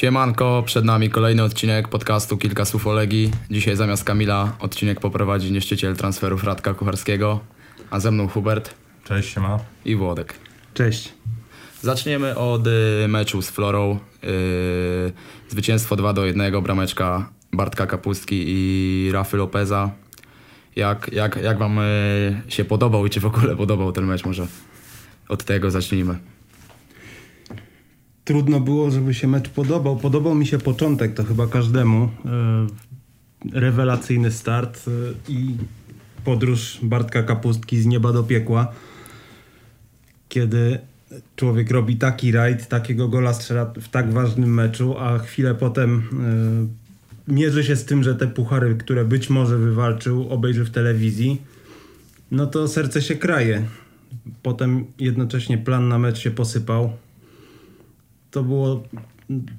Siemanko, przed nami kolejny odcinek podcastu Kilka Słów o Legii. Dzisiaj zamiast Kamila odcinek poprowadzi niszczyciel transferów Radka Kucharskiego, a ze mną Hubert Cześć, siema. i Włodek. Cześć. Zaczniemy od y, meczu z Florą. Y, zwycięstwo 2 do 1, brameczka Bartka Kapustki i Rafy Lopeza. Jak, jak, jak wam y, się podobał i czy w ogóle podobał ten mecz? Może od tego zacznijmy. Trudno było, żeby się mecz podobał. Podobał mi się początek, to chyba każdemu. E, Rewelacyjny start e, i podróż Bartka Kapustki z nieba do piekła. Kiedy człowiek robi taki rajd, takiego gola strzela w tak ważnym meczu, a chwilę potem e, mierzy się z tym, że te puchary, które być może wywalczył, obejrzy w telewizji, no to serce się kraje. Potem jednocześnie plan na mecz się posypał. To było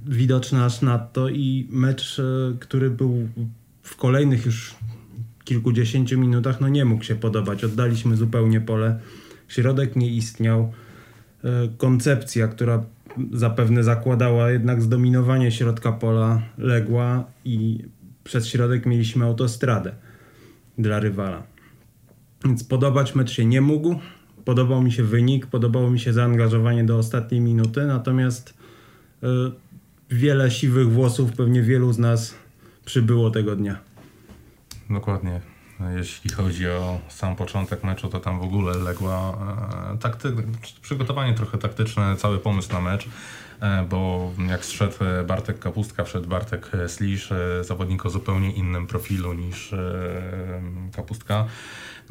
widoczne aż nadto i mecz, e, który był w kolejnych już kilkudziesięciu minutach, no nie mógł się podobać. Oddaliśmy zupełnie pole. Środek nie istniał. E, Koncepcja, która zapewne zakładała jednak zdominowanie środka pola, legła i przez środek mieliśmy autostradę dla rywala. Więc podobać mecz się nie mógł. Podobał mi się wynik, podobało mi się zaangażowanie do ostatniej minuty, natomiast wiele siwych włosów pewnie wielu z nas przybyło tego dnia. Dokładnie. Jeśli chodzi o sam początek meczu, to tam w ogóle legła e, takty, przygotowanie trochę taktyczne, cały pomysł na mecz, e, bo jak zszedł Bartek Kapustka, wszedł Bartek Slisz, e, zawodnik o zupełnie innym profilu niż Kapustka,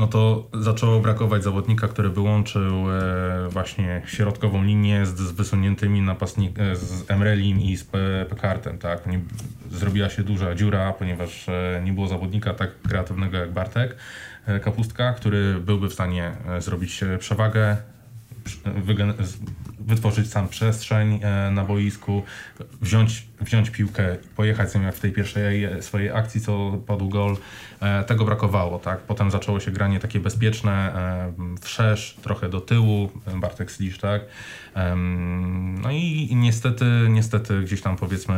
no to zaczęło brakować zawodnika, który by łączył e, właśnie środkową linię z, z wysuniętymi napastnik, e, z Emrelim i z Pe- Pekartem, tak? Zrobiła się duża dziura, ponieważ e, nie było zawodnika tak kreatywnego jak Bartek Kapustka, który byłby w stanie zrobić przewagę, wytworzyć sam przestrzeń na boisku, wziąć, wziąć piłkę, pojechać z nią jak w tej pierwszej e, swojej akcji, co padł gol. E, Tego brakowało, tak? Potem zaczęło się granie takie bezpieczne, e, wszerz, trochę do tyłu, Bartek Slisz, tak? No i i niestety, niestety gdzieś tam powiedzmy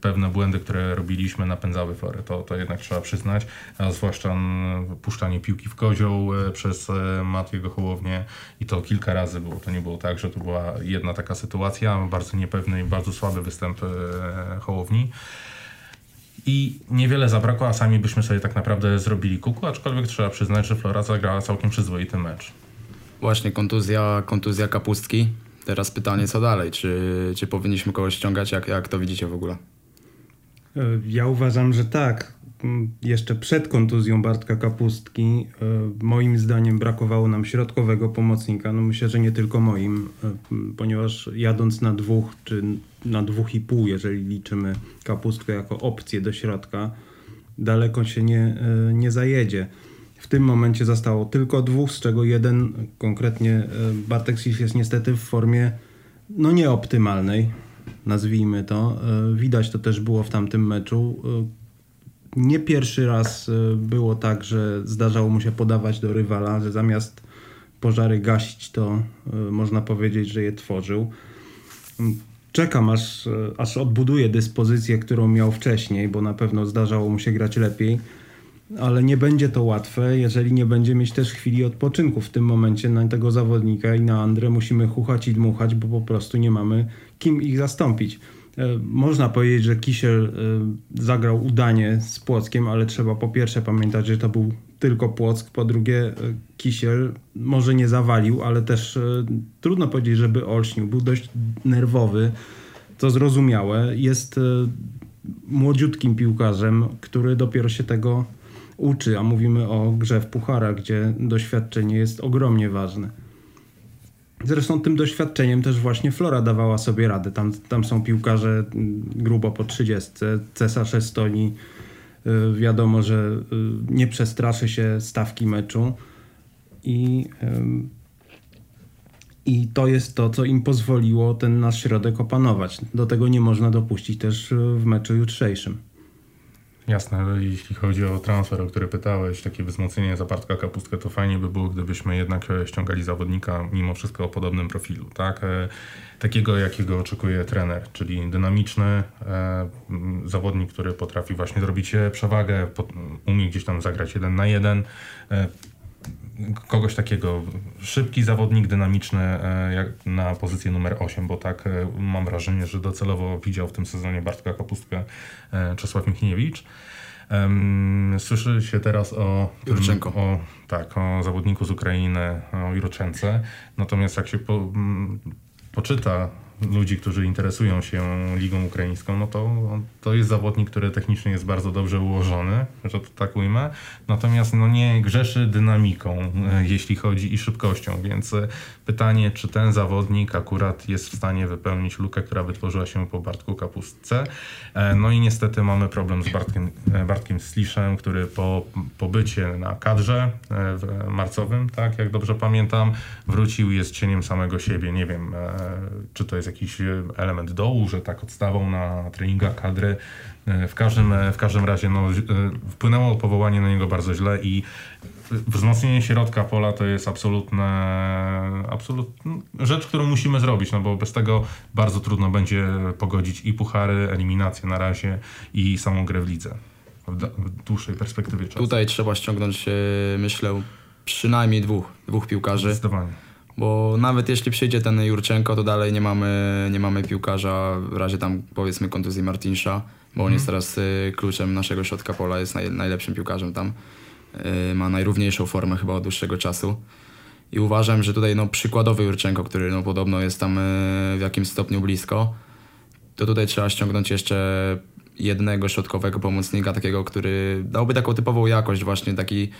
pewne błędy, które robiliśmy napędzały Florę, to, to jednak trzeba przyznać, a zwłaszcza puszczanie piłki w kozioł przez Matiego Hołownię i to kilka razy było, to nie było tak, że to była jedna taka sytuacja, bardzo niepewny i bardzo słaby występ Hołowni. I niewiele zabrakło, a sami byśmy sobie tak naprawdę zrobili kuku, aczkolwiek trzeba przyznać, że Flora zagrała całkiem przyzwoity mecz. Właśnie kontuzja, kontuzja Kapustki. Teraz pytanie, co dalej? Czy, czy powinniśmy kogoś ściągać? Jak, jak to widzicie w ogóle? E, Ja uważam, że tak. Jeszcze przed kontuzją Bartka Kapustki e, moim zdaniem brakowało nam środkowego pomocnika. No myślę, że nie tylko moim, e, ponieważ jadąc na dwóch czy na dwóch i pół, jeżeli liczymy Kapustkę jako opcję do środka, daleko się nie, e, nie zajedzie. W tym momencie zostało tylko dwóch, z czego jeden, konkretnie Bartek Sis jest niestety w formie no nieoptymalnej, nazwijmy to. Widać to też było w tamtym meczu. Nie pierwszy raz e, było tak, że zdarzało mu się podawać do rywala, że zamiast pożary gasić, to e, można powiedzieć, że je tworzył. Czekam aż, e, aż odbuduje dyspozycję, którą miał wcześniej, bo na pewno zdarzało mu się grać lepiej. Ale nie będzie to łatwe, jeżeli nie będzie mieć też chwili odpoczynku. W tym momencie na tego zawodnika i na Andrę musimy chuchać i dmuchać, bo po prostu nie mamy kim ich zastąpić. E, Można powiedzieć, że Kisiel e, zagrał udanie z Płockiem, ale trzeba po pierwsze pamiętać, że to był tylko Płock, po drugie e, Kisiel może nie zawalił, ale też trudno powiedzieć, żeby olśnił. Był dość nerwowy, to zrozumiałe. Jest młodziutkim piłkarzem, który dopiero się tego uczy, a mówimy o grze w pucharach, gdzie doświadczenie jest ogromnie ważne. Zresztą tym doświadczeniem też właśnie Flora dawała sobie radę. Tam, tam są piłkarze grubo po 30. Cesarz Estonii y, wiadomo, że y, nie przestraszy się stawki meczu i, i to jest to, co im pozwoliło ten nasz środek opanować. Do tego nie można dopuścić też y, w meczu jutrzejszym. Jasne, jeśli chodzi o transfer, o który pytałeś, takie wzmocnienie za Bartka Kapustkę, to fajnie by było, gdybyśmy jednak e, ściągali zawodnika mimo wszystko o podobnym profilu, tak? E, takiego, jakiego oczekuje trener, czyli dynamiczny e, zawodnik, który potrafi właśnie zrobić przewagę, umie gdzieś tam zagrać jeden na jeden. Kogoś takiego, szybki zawodnik, dynamiczny e, jak na pozycję numer 8, bo tak e, mam wrażenie, że docelowo widział w tym sezonie Bartka Kapustkę e, Czesław Michniewicz. Słyszy się teraz o, Jurczenko. o tak, o zawodniku z Ukrainy, o Jurczence. Natomiast jak się po, poczyta ludzi, którzy interesują się ligą ukraińską, no to to jest zawodnik, który technicznie jest bardzo dobrze ułożony, że to tak ujmę. Natomiast no nie grzeszy dynamiką, e, jeśli chodzi i szybkością, więc e, pytanie, czy ten zawodnik akurat jest w stanie wypełnić lukę, która wytworzyła się po Bartku Kapustce. E, No i niestety mamy problem z Bartkiem, Bartkiem Sliszem, który po pobycie na kadrze marcowym, tak jak dobrze pamiętam, wrócił jest cieniem samego siebie. Nie wiem, czy to jest jakiś e, element dołu, że tak odstawał na treningach kadry. E, W każdym, e, w każdym razie no, wpłynęło powołanie na niego bardzo źle i wzmocnienie środka pola to jest absolutne, absolutna rzecz, którą musimy zrobić, no bo bez tego bardzo trudno będzie pogodzić i puchary, eliminację na razie i samą grę w lidze w, dłuższej perspektywie czasu. Tutaj trzeba ściągnąć, myślę, przynajmniej dwóch, dwóch piłkarzy. Zdecydowanie. Bo nawet jeśli przyjdzie ten Jurczenko, to dalej nie mamy, nie mamy piłkarza w razie tam powiedzmy kontuzji Martinsza, bo on jest teraz y, kluczem naszego środka pola, jest naj, najlepszym piłkarzem tam. Y, ma najrówniejszą formę chyba od dłuższego czasu. I uważam, że tutaj no, przykładowy Jurczenko, który no, podobno jest tam y, w jakimś stopniu blisko, to tutaj trzeba ściągnąć jeszcze jednego środkowego pomocnika, takiego, który dałby taką typową jakość właśnie taki,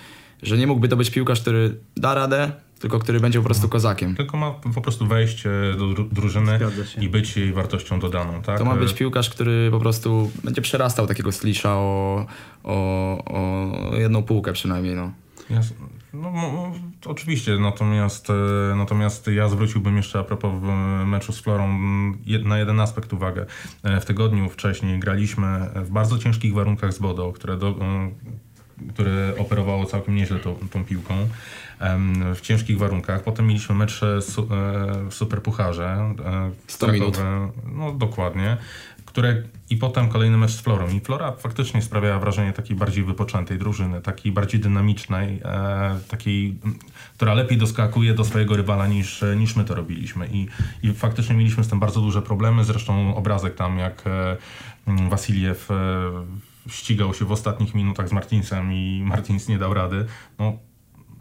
że nie mógłby to być piłkarz, który da radę, tylko który będzie po prostu kozakiem. Tylko ma po prostu wejść e, do dru- drużyny i być jej wartością dodaną, tak? To ma być E, piłkarz, który po prostu będzie przerastał takiego slisza o, o, o jedną półkę przynajmniej. No. No, no, no, oczywiście, natomiast, e, natomiast ja zwróciłbym jeszcze a propos w meczu z Florą na jeden aspekt uwagę. E, W tygodniu wcześniej graliśmy w bardzo ciężkich warunkach z Bodo, które, do, które operowało całkiem nieźle tą, tą piłką. W ciężkich warunkach. Potem mieliśmy mecz e, e, w Superpucharze. e, w 100 minut. Krakowie. No dokładnie. Które, I potem kolejny mecz z Florą. I Flora faktycznie sprawiała wrażenie takiej bardziej wypoczętej drużyny, takiej bardziej dynamicznej, e, takiej, która lepiej doskakuje do swojego rywala niż, e, niż my to robiliśmy. I, I faktycznie mieliśmy z tym bardzo duże problemy. Zresztą obrazek tam, jak e, Wasiliew e, ścigał się w ostatnich minutach z Martinsem i Martins nie dał rady. No,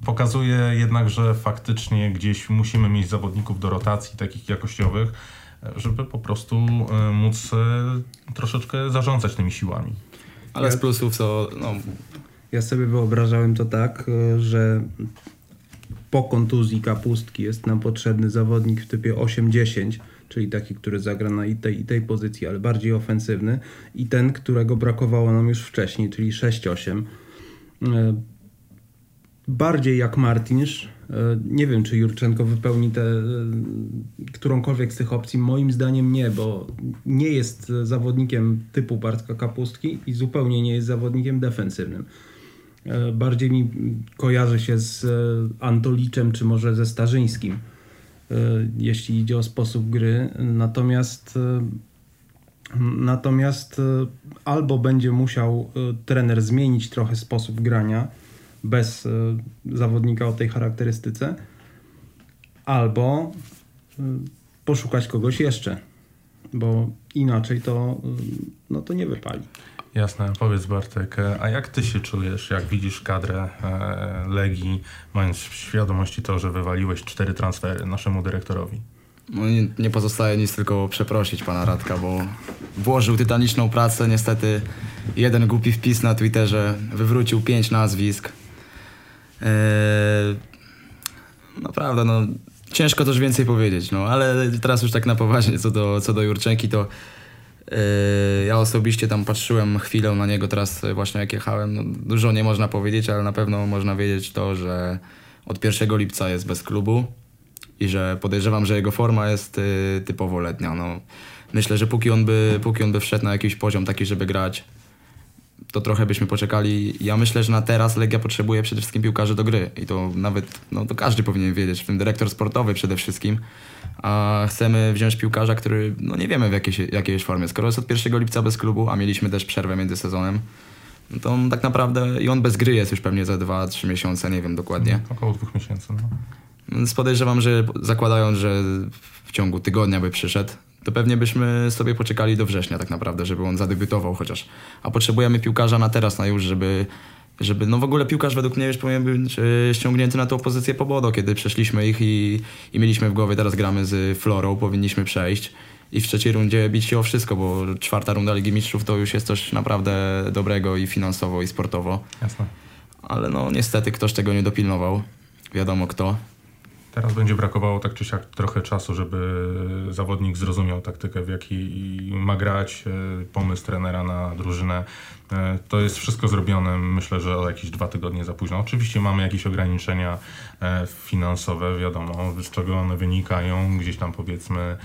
pokazuje jednak, że faktycznie gdzieś musimy mieć zawodników do rotacji takich jakościowych, żeby po prostu e, móc e, troszeczkę zarządzać tymi siłami. Ale z plusów to no, Ja sobie wyobrażałem to tak, e, że po kontuzji kapustki jest nam potrzebny zawodnik w typie 8-10, czyli taki, który zagra na i tej, i tej pozycji, ale bardziej ofensywny, i ten, którego brakowało nam już wcześniej, czyli 6-8. E, Bardziej jak Martinsz. E, Nie wiem, czy Jurczenko wypełni tę e, którąkolwiek z tych opcji. Moim zdaniem nie, bo nie jest zawodnikiem typu Bartka Kapustki i zupełnie nie jest zawodnikiem defensywnym. Bardziej mi kojarzy się z Antoliczem, czy może ze Starzyńskim, jeśli idzie o sposób gry. Natomiast e, Natomiast e, albo będzie musiał e, trener zmienić trochę sposób grania bez e, zawodnika o tej charakterystyce, albo e, poszukać kogoś jeszcze, bo inaczej to, e, no to nie wypali. Jasne, powiedz Bartek, e, a jak ty się czujesz, jak widzisz kadrę e, Legii, mając w świadomości to, że wywaliłeś cztery transfery naszemu dyrektorowi? no nie, nie pozostaje nic tylko przeprosić pana Radka, bo włożył tytaniczną pracę. Niestety jeden głupi wpis na Twitterze wywrócił pięć nazwisk. Eee, naprawdę, no ciężko coś więcej powiedzieć, no ale teraz już tak na poważnie co do, co do Jurczenki, to Ja osobiście tam patrzyłem chwilę na niego teraz właśnie jak jechałem. No, dużo nie można powiedzieć, ale na pewno można wiedzieć to, że od 1 lipca jest bez klubu i że podejrzewam, że jego forma jest y, typowo letnia. No, myślę, że póki on, by, póki on by wszedł na jakiś poziom taki, żeby grać to trochę byśmy poczekali. Ja myślę, że na teraz Legia potrzebuje przede wszystkim piłkarzy do gry i to nawet, no to każdy powinien wiedzieć, w tym dyrektor sportowy przede wszystkim. A chcemy wziąć piłkarza, który, no nie wiemy w jakiej, jakiej formie. Skoro jest od 1 lipca bez klubu, a mieliśmy też przerwę między sezonem, no to on tak naprawdę i on bez gry jest już pewnie za 2-3 miesiące, nie wiem dokładnie. Około dwóch miesięcy. No. Więc podejrzewam, że zakładając, że w ciągu tygodnia by przyszedł, to pewnie byśmy sobie poczekali do września tak naprawdę, żeby on zadebiutował chociaż. A potrzebujemy piłkarza na teraz, na już, żeby, żeby no w ogóle piłkarz według mnie już powinien być e, ściągnięty na tą pozycję po Bodo, kiedy przeszliśmy ich i, i mieliśmy w głowie, teraz gramy z Florą, powinniśmy przejść i w trzeciej rundzie bić się o wszystko, bo czwarta runda Ligi Mistrzów to już jest coś naprawdę dobrego i finansowo, i sportowo. Jasne. Ale no niestety ktoś tego nie dopilnował. Wiadomo kto. Teraz będzie brakowało tak czy siak trochę czasu, żeby zawodnik zrozumiał taktykę, w jakiej ma grać, e, pomysł trenera na drużynę. E, To jest wszystko zrobione, myślę, że o jakieś dwa tygodnie za późno. Oczywiście mamy jakieś ograniczenia e, finansowe, wiadomo, z czego one wynikają. Gdzieś tam powiedzmy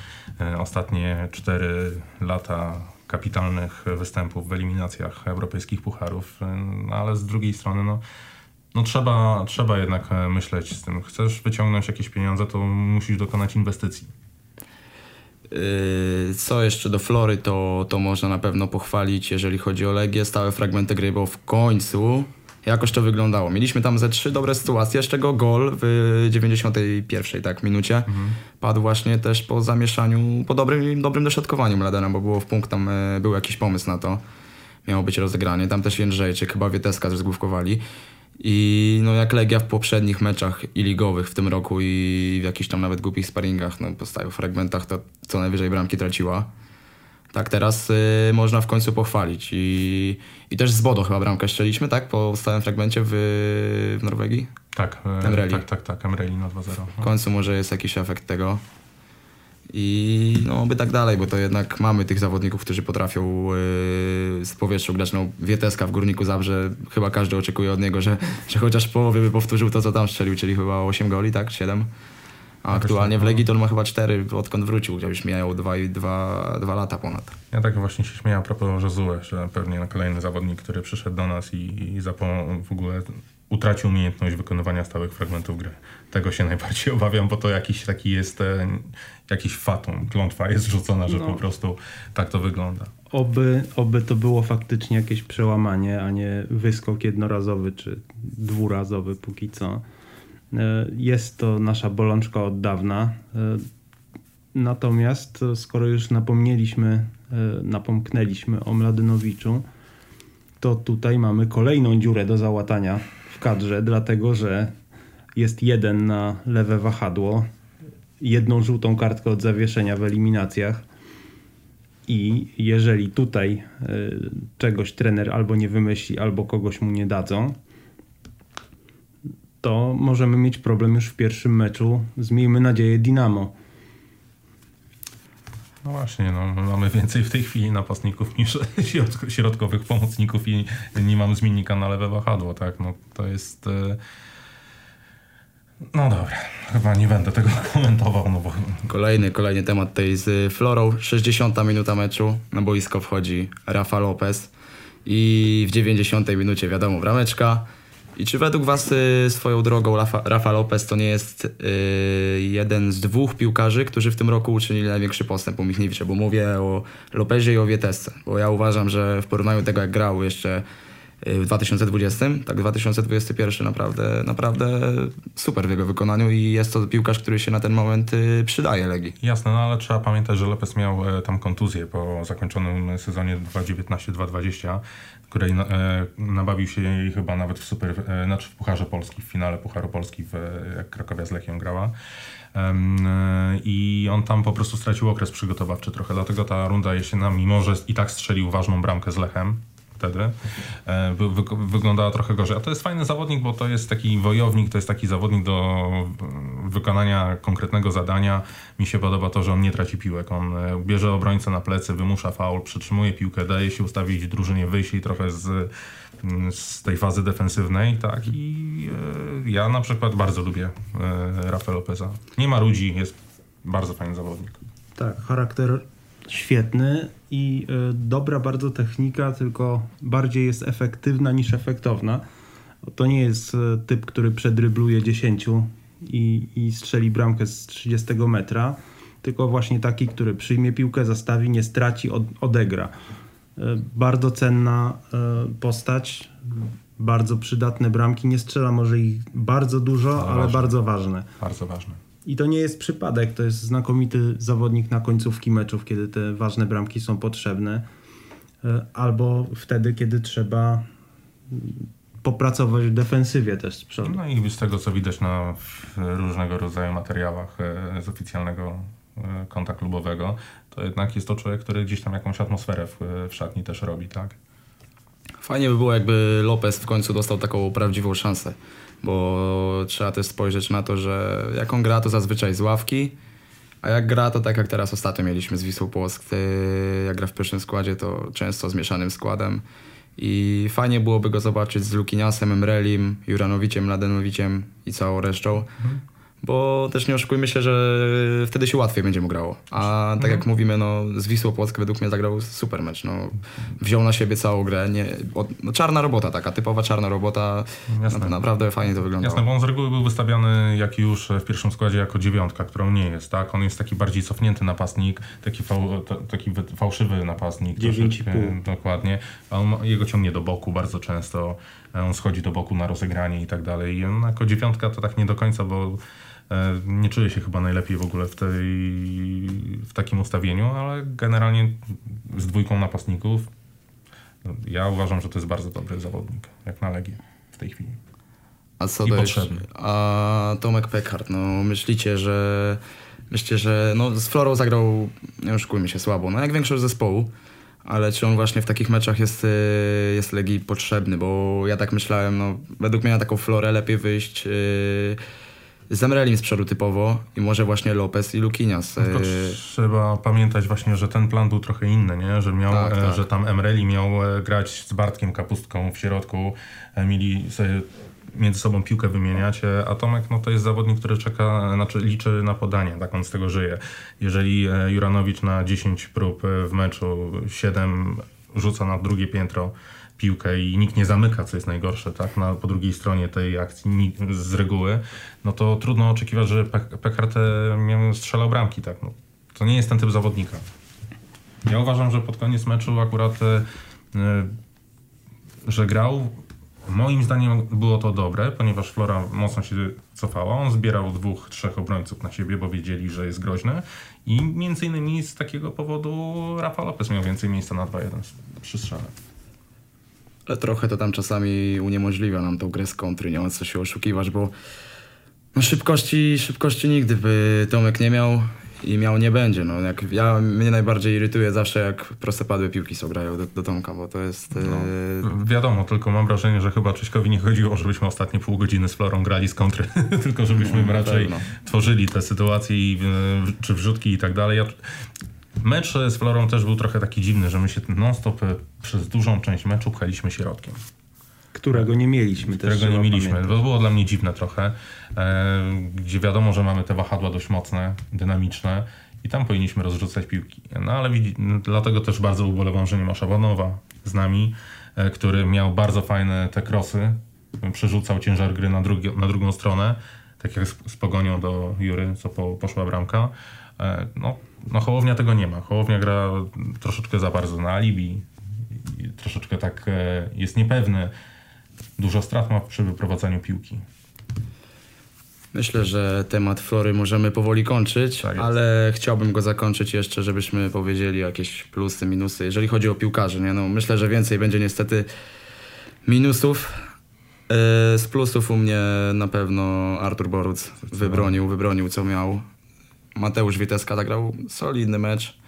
ostatnie cztery lata kapitalnych występów w eliminacjach europejskich pucharów, no ale z drugiej strony no, no trzeba, trzeba jednak e, myśleć z tym. Chcesz wyciągnąć jakieś pieniądze, to musisz dokonać inwestycji. Yy, Co jeszcze do Flory, to, to można na pewno pochwalić, jeżeli chodzi o Legię, stałe fragmenty gry, bo w końcu jakoś to wyglądało. Mieliśmy tam ze trzy dobre sytuacje, z czego gol w 91 tak, minucie padł właśnie też po zamieszaniu, po dobrym, dobrym dośrodkowaniu Mladena, bo było w punkt, tam e, był jakiś pomysł na to. Miało być rozegranie. Tam też Jędrzejczyk, chyba Wieteska zgłówkowali. I no jak Legia w poprzednich meczach i ligowych w tym roku i w jakichś tam nawet głupich sparingach, no po stałych fragmentach to co najwyżej bramki traciła. Tak teraz y, można w końcu pochwalić. I, I też z Bodo chyba bramkę strzeliśmy, tak? Po stałym fragmencie w, w Norwegii. Tak, e, Emreli. tak, tak, tak, Emreli na 2-0. W końcu może jest jakiś efekt tego. I no by tak dalej, bo to jednak mamy tych zawodników, którzy potrafią yy, z powietrzu grać. No, Wieteska w Górniku Zabrze, chyba każdy oczekuje od niego, że, że chociaż w połowie by powtórzył to, co tam strzelił, czyli chyba 8 goli, tak? 7. A Jakoś aktualnie tak, w. Legii to on ma chyba 4, odkąd wrócił, gdzie już mijają 2, dwa, dwa lata ponad. Ja tak właśnie się śmiałem a propos Josue, że pewnie kolejny zawodnik, który przyszedł do nas i, i w ogóle utracił umiejętność wykonywania stałych fragmentów gry. Tego się najbardziej obawiam, bo to jakiś taki jest, e, jakiś fatum, klątwa jest rzucona, że No. po prostu tak to wygląda. Oby, oby to było faktycznie jakieś przełamanie, a nie wyskok jednorazowy czy dwurazowy póki co. E, Jest to nasza bolączka od dawna. E, Natomiast e, skoro już napomnieliśmy, napomknęliśmy o Mladynowiczu, to tutaj mamy kolejną dziurę do załatania w kadrze, dlatego że jest jeden na lewe wahadło, jedną żółtą kartkę od zawieszenia w eliminacjach. I jeżeli tutaj y, czegoś trener albo nie wymyśli, albo kogoś mu nie dadzą, to możemy mieć problem już w pierwszym meczu z, miejmy nadzieję, Dinamo. No właśnie, no, mamy więcej w tej chwili napastników niż środk- środkowych pomocników i nie mam zmiennika na lewe wahadło, tak? No to jest... No dobra, chyba nie będę tego komentował, no bo Kolejny, kolejny temat tej z Florą. 60 minuta meczu. Na boisko wchodzi Rafa Lopez. I w 90 minucie wiadomo brameczka. I czy według Was y, swoją drogą Rafa, Rafa Lopez to nie jest y, jeden z dwóch piłkarzy, którzy w tym roku uczynili największy postęp u Michniewicza? Bo mówię o Lopezie i o Wietesce. Bo ja uważam, że w porównaniu do tego jak grał jeszcze y, w 2020, tak 2021 naprawdę, naprawdę super w jego wykonaniu i jest to piłkarz, który się na ten moment y, przydaje Legii. Jasne, no ale trzeba pamiętać, że Lopez miał e, tam kontuzję po zakończonym sezonie 2019-2020, której e, nabawił się jej chyba nawet w super, e, znaczy w Pucharze Polski, w finale Pucharu Polski, w, jak Krakowia z Lechią grała. I on tam po prostu stracił okres przygotowawczy trochę, dlatego ta runda jesienna, mimo że i tak strzelił ważną bramkę z Lechem, wtedy, e, wy, wy, wyglądała trochę gorzej. A to jest fajny zawodnik, bo to jest taki wojownik, to jest taki zawodnik do e, wykonania konkretnego zadania. Mi się podoba to, że on nie traci piłek. On e, bierze obrońcę na plecy, wymusza faul, przytrzymuje piłkę, daje się ustawić drużynie, wyjść trochę z, mm, z tej fazy defensywnej, tak. I e, ja na przykład bardzo lubię e, Rafa Lopeza. Nie ma ludzi, jest bardzo fajny zawodnik. Tak, charakter świetny i y, dobra bardzo technika, tylko bardziej jest efektywna niż efektowna. To nie jest y, typ, który przedrybluje 10 i, i strzeli bramkę z 30 metra, tylko właśnie taki, który przyjmie piłkę, zastawi, nie straci, od, odegra. Y, bardzo cenna postać, bardzo przydatne bramki. Nie strzela może ich bardzo dużo, ale ważne. bardzo ważne. Bardzo ważne. I to nie jest przypadek, to jest znakomity zawodnik na końcówki meczów, kiedy te ważne bramki są potrzebne, e, albo wtedy, kiedy trzeba popracować w defensywie też z przodu. No i z tego, co widać na w różnego rodzaju materiałach e, z oficjalnego e, konta klubowego, to jednak jest to człowiek, który gdzieś tam jakąś atmosferę w, w szatni też robi, tak? Fajnie by było, jakby Lopez w końcu dostał taką prawdziwą szansę, bo trzeba też spojrzeć na to, że jak on gra, to zazwyczaj z ławki, a jak gra, to tak jak teraz ostatnio mieliśmy z Wisłą Płock, jak gra w pierwszym składzie, to często z mieszanym składem. I fajnie byłoby go zobaczyć z Lukiniasem, Emrelim, Juranowiciem, Ladenowiciem i całą resztą. Bo też nie oszukujmy się, że wtedy się łatwiej będzie mu grało. A tak jak mówimy, no, z Wisłą Płock według mnie zagrał super mecz. No, wziął na siebie całą grę. Nie, od, no, czarna robota taka, typowa czarna robota. Jasne. Na, naprawdę fajnie to wyglądało. Jasne, bo on z reguły był wystawiany jak już w pierwszym składzie jako dziewiątka, którą nie jest, tak? On jest taki bardziej cofnięty napastnik, taki, fał, taki wy- fałszywy napastnik. Dziewięć i troszeczkę, pół. Dokładnie. A on, jego ciągnie do boku bardzo często, on schodzi do boku na rozegranie i tak dalej. I on jako dziewiątka to tak nie do końca, bo nie czuje się chyba najlepiej w ogóle w, tej, w takim ustawieniu, ale generalnie z dwójką napastników no, ja uważam, że to jest bardzo dobry zawodnik, jak na Legię w tej chwili. A co I potrzebny. A Tomek Peckhardt, no myślicie, że myślicie, że no z Florą zagrał, nie oszukujmy się, słabo, no jak większość zespołu, ale czy on właśnie w takich meczach jest, y, jest Legii potrzebny, bo ja tak myślałem, no według mnie na taką Florę lepiej wyjść y, z Emrelim z przodu typowo i może właśnie Lopez i Lukinias. Tylko y, trzeba pamiętać właśnie, że ten plan był trochę inny, nie? Że, miał, Tak, e, tak. że tam Emreli miał e, grać z Bartkiem Kapustką w środku, e, mieli sobie między sobą piłkę wymieniać, e, a Tomek no, to jest zawodnik, który czeka, znaczy liczy na podanie, tak on z tego żyje. Jeżeli e, Juranowicz na 10 prób e, w meczu 7 rzuca na drugie piętro piłkę i nikt nie zamyka, co jest najgorsze, tak, na, po drugiej stronie tej akcji z reguły, no to trudno oczekiwać, że miał strzelał bramki, tak, no. To nie jest ten typ zawodnika. Ja uważam, że pod koniec meczu akurat, e, e, że grał, moim zdaniem było to dobre, ponieważ Flora mocno się cofała. On zbierał dwóch, trzech obrońców na siebie, bo wiedzieli, że jest groźny. I między innymi z takiego powodu Rafa Lopez miał więcej miejsca na 2-1 przy strzale. Ale trochę to tam czasami uniemożliwia nam tą grę z kontry, nie ma co się oszukiwać, bo no szybkości, szybkości nigdy by Tomek nie miał i miał nie będzie. No, jak ja, mnie najbardziej irytuje zawsze jak prostopadłe piłki są grają do, do Tomka, bo to jest... e, Wiadomo, tylko mam wrażenie, że chyba Czyśkowi nie chodziło, żebyśmy ostatnie pół godziny z Florą grali z kontry, tylko żebyśmy No, raczej pewno. tworzyli te sytuacje, i, e, czy wrzutki i tak dalej. Ja, mecz z Florą też był trochę taki dziwny, że my się non-stop e, przez dużą część meczu pchaliśmy środkiem. Którego nie mieliśmy też. którego nie mieliśmy. pamiętać. To było dla mnie dziwne trochę, e, gdzie wiadomo, że mamy te wahadła dość mocne, dynamiczne i tam powinniśmy rozrzucać piłki. No ale widzi, dlatego też bardzo ubolewam, że nie ma Szabanowa z nami, e, który miał bardzo fajne te krosy, przerzucał ciężar gry na, drugi, na drugą stronę, tak jak z, z pogonią do Jury, co po, poszła bramka. E, no, no Hołownia tego nie ma. Hołownia gra troszeczkę za bardzo na alibi, i troszeczkę tak e, jest niepewny. Dużo strat ma przy wyprowadzaniu piłki. Myślę, że temat Flory możemy powoli kończyć, Tak ale chciałbym go zakończyć jeszcze, żebyśmy powiedzieli jakieś plusy, minusy, jeżeli chodzi o piłkarzy. Nie? No, myślę, że więcej będzie niestety minusów. E, Z plusów u mnie na pewno Artur Boruc wybronił, wybronił co miał. Mateusz Witeska zagrał solidny mecz.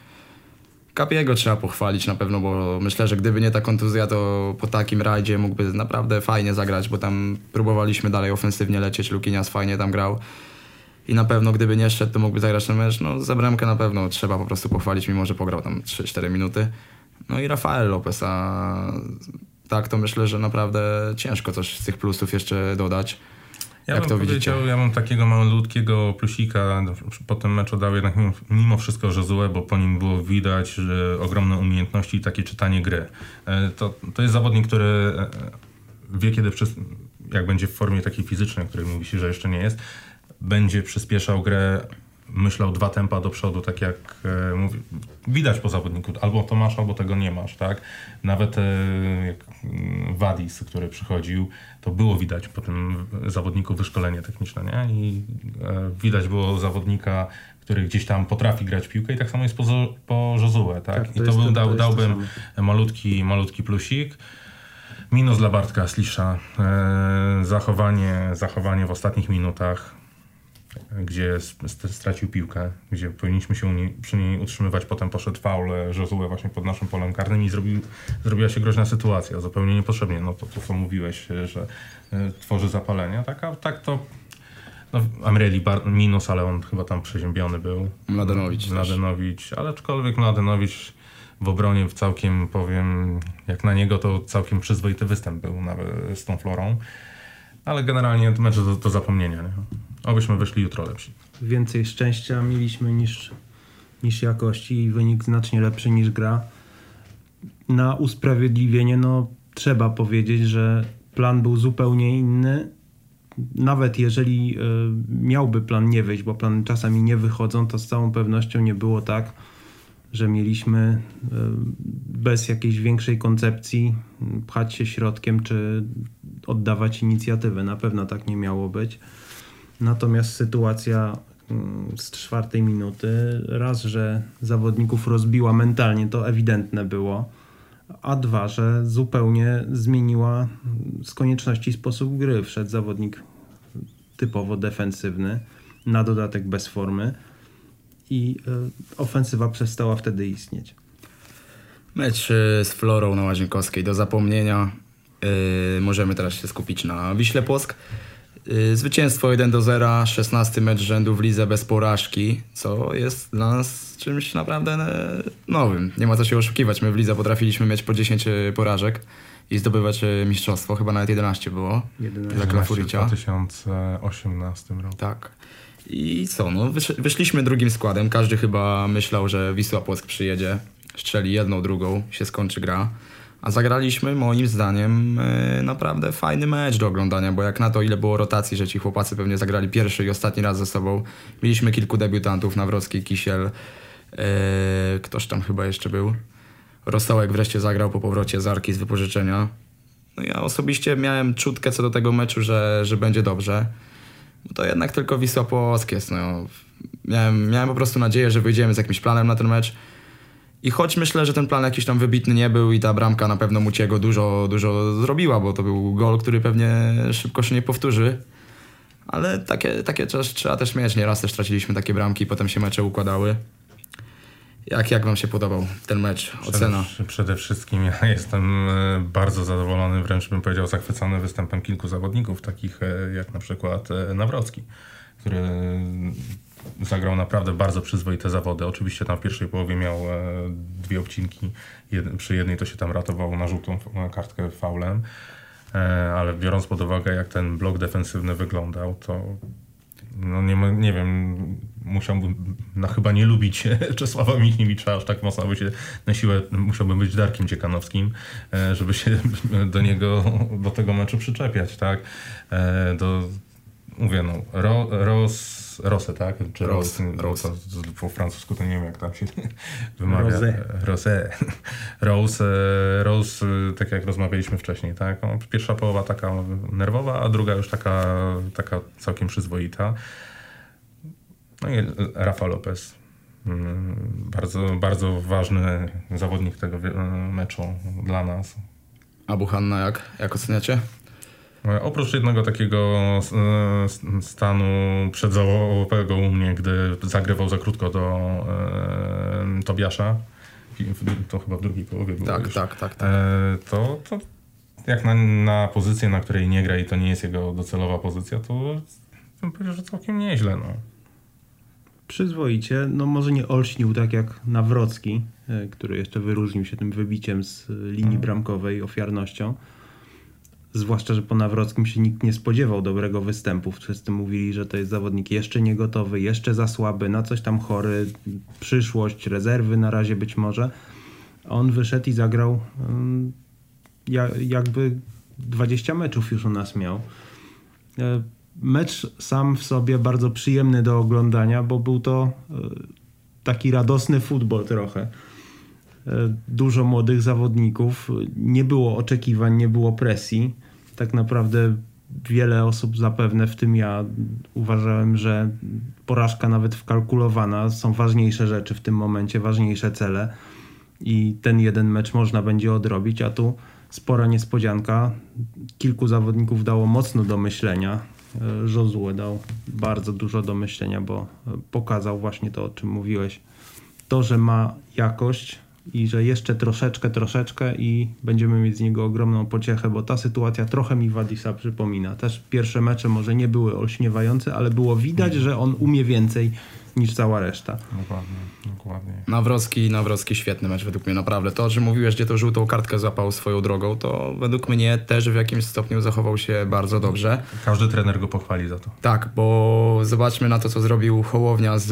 Kapiego trzeba pochwalić na pewno, bo myślę, że gdyby nie ta kontuzja, to po takim rajdzie mógłby naprawdę fajnie zagrać, bo tam próbowaliśmy dalej ofensywnie lecieć, Lukinias fajnie tam grał. I na pewno gdyby nie szedł, to mógłby zagrać ten mecz. No za bramkę na pewno trzeba po prostu pochwalić, mimo że pograł tam 3-4 minuty. No i Rafael Lopez, a tak to myślę, że naprawdę ciężko coś z tych plusów jeszcze dodać. Ja Jak bym to widzicie? ja bym takiego malutkiego plusika po tym meczu dał jednak mimo, mimo wszystko Josue, bo po nim było widać że ogromne umiejętności i takie czytanie gry. E, To, to jest zawodnik, który e, wie kiedy, przys- jak będzie w formie takiej fizycznej, o której mówi się, że jeszcze nie jest, będzie przyspieszał grę, myślał dwa tempa do przodu, tak jak e, mówi, widać po zawodniku, albo to masz, albo tego nie masz, tak? Nawet e, jak mm, Wadis, który przychodził, to było widać po tym zawodniku wyszkolenie techniczne, nie? I e, widać było zawodnika, który gdzieś tam potrafi grać piłkę i tak samo jest po, po Josue, tak? Tak, to I to, był, to- dał, to dałbym malutki, malutki plusik. Minus dla Bartka Slisza. E, zachowanie, zachowanie w ostatnich minutach, gdzie stracił piłkę, gdzie powinniśmy się niej, przy niej utrzymywać. Potem poszedł faul e, Josue właśnie pod naszym polem karnym i zrobił, zrobiła się groźna sytuacja, zupełnie niepotrzebnie. No to, to co mówiłeś, e, że e, tworzy zapalenie. Tak, a tak to no, Amreli minus, ale on chyba tam przeziębiony był. Mladenowicz. Mladenowicz, ale aczkolwiek Mladenowicz w obronie w całkiem powiem, jak na niego to całkiem przyzwoity występ był nawet z tą Florą. Ale generalnie to mecz do, do zapomnienia. Nie? Obyśmy wyszli jutro lepsi. Więcej szczęścia mieliśmy niż, niż jakości i wynik znacznie lepszy niż gra. Na usprawiedliwienie, no trzeba powiedzieć, że plan był zupełnie inny. Nawet jeżeli y, miałby plan nie wyjść, bo plany czasami nie wychodzą, to z całą pewnością nie było tak, że mieliśmy y, bez jakiejś większej koncepcji pchać się środkiem czy oddawać inicjatywę. Na pewno tak nie miało być. Natomiast sytuacja mm, z czwartej minuty, raz, że zawodników rozbiła mentalnie, to ewidentne było, a dwa, że zupełnie zmieniła mm, z konieczności sposób gry. Wszedł zawodnik typowo defensywny, na dodatek bez formy i y, ofensywa przestała wtedy istnieć. Mecz y, z Florą na Łazienkowskiej do zapomnienia. Y, możemy teraz się skupić na Wiśle Płock. Y, zwycięstwo 1 do 0, 16 mecz rzędu w lidze bez porażki, co jest dla nas czymś naprawdę e, nowym. Nie ma co się oszukiwać. My w lidze potrafiliśmy mieć po 10 porażek i zdobywać y, mistrzostwo. Chyba nawet 11 było 11. dla w Klafuricia. 2018 roku. Tak. I co, no wysz, wyszliśmy drugim składem. Każdy chyba myślał, że Wisła Płock przyjedzie, strzeli jedną, drugą, się skończy gra. A zagraliśmy moim zdaniem e, naprawdę fajny mecz do oglądania, bo jak na to ile było rotacji, że ci chłopacy pewnie zagrali pierwszy i ostatni raz ze sobą. Mieliśmy kilku debiutantów, Nawrocki, Kisiel, e, ktoś tam chyba jeszcze był. Rosołek wreszcie zagrał po powrocie z Arki z wypożyczenia. No ja osobiście miałem czutkę co do tego meczu, że, że będzie dobrze. Bo to jednak tylko Wisła Płock jest. No. Miałem, miałem po prostu nadzieję, że wyjdziemy z jakimś planem na ten mecz. I choć myślę, że ten plan jakiś tam wybitny nie był i ta bramka na pewno Muciego dużo, dużo zrobiła, bo to był gol, który pewnie szybko się nie powtórzy. Ale takie, takie też, trzeba też mieć. Nieraz też traciliśmy takie bramki potem się mecze układały. Jak, jak wam się podobał ten mecz? Ocena. Przede, przede wszystkim ja jestem e, bardzo zadowolony, wręcz bym powiedział zachwycony występem kilku zawodników, takich e, jak na przykład e, Nawrocki, który zagrał naprawdę bardzo przyzwoite zawody. Oczywiście tam w pierwszej połowie miał e, dwie obcinki. Jed, przy jednej to się tam ratował na żółtą f- kartkę faulem. E, ale biorąc pod uwagę, jak ten blok defensywny wyglądał, to no nie, nie wiem, musiałbym no chyba nie lubić Czesława Michniewicza aż tak mocno, by się na siłę musiałbym być Darkiem Ciekanowskim, e, żeby się do niego, do tego meczu przyczepiać, tak? Do, mówię no, Ro, Rosę, tak? Czy Ros, po francusku to nie wiem jak tam się wymawia. Rosé. Rosé. Rose, e, Rose, e, tak jak rozmawialiśmy wcześniej, tak? Pierwsza połowa taka nerwowa, a druga już taka, taka całkiem przyzwoita. No i Rafa Lopez. Mm, Bardzo, bardzo ważny zawodnik tego wie- meczu dla nas. A Buchanna jak, jak oceniacie? E, Oprócz jednego takiego e, stanu przedzałowego u mnie, gdy zagrywał za krótko do e, Tobiasza, to chyba w drugiej połowie było Tak, już. tak, tak, tak. E, to, to jak na, na pozycję, na której nie gra i to nie jest jego docelowa pozycja, to bym powiedział, że całkiem nieźle. No. Przyzwoicie, no może nie olśnił tak jak Nawrocki, który jeszcze wyróżnił się tym wybiciem z linii bramkowej, ofiarnością. Zwłaszcza, że po Nawrockim się nikt nie spodziewał dobrego występu. Wszyscy mówili, że to jest zawodnik jeszcze niegotowy, jeszcze za słaby, na coś tam chory, przyszłość, rezerwy na razie być może. On wyszedł i zagrał ja, jakby 20 meczów już u nas miał. E, Mecz sam w sobie bardzo przyjemny do oglądania, bo był to e, taki radosny futbol trochę. E, Dużo młodych zawodników, nie było oczekiwań, nie było presji. Tak naprawdę wiele osób, zapewne w tym ja, uważałem, że porażka nawet wkalkulowana, są ważniejsze rzeczy w tym momencie, ważniejsze cele i ten jeden mecz można będzie odrobić, a tu spora niespodzianka. Kilku zawodników dało mocno do myślenia. E, Josue dał bardzo dużo do myślenia, bo e, pokazał właśnie to, o czym mówiłeś. To, że ma jakość i że jeszcze troszeczkę, troszeczkę i będziemy mieć z niego ogromną pociechę, bo ta sytuacja trochę mi Wadisa przypomina. Też pierwsze mecze może nie były olśniewające, ale było widać, że on umie więcej niż cała reszta. Dokładnie, dokładnie. Nawrocki, Nawrocki świetny mecz według mnie, naprawdę. To, że mówiłeś, gdzie to żółtą kartkę złapał swoją drogą, to według mnie też w jakimś stopniu zachował się bardzo dobrze. Każdy trener go pochwali za to. Tak, bo zobaczmy na to, co zrobił Hołownia z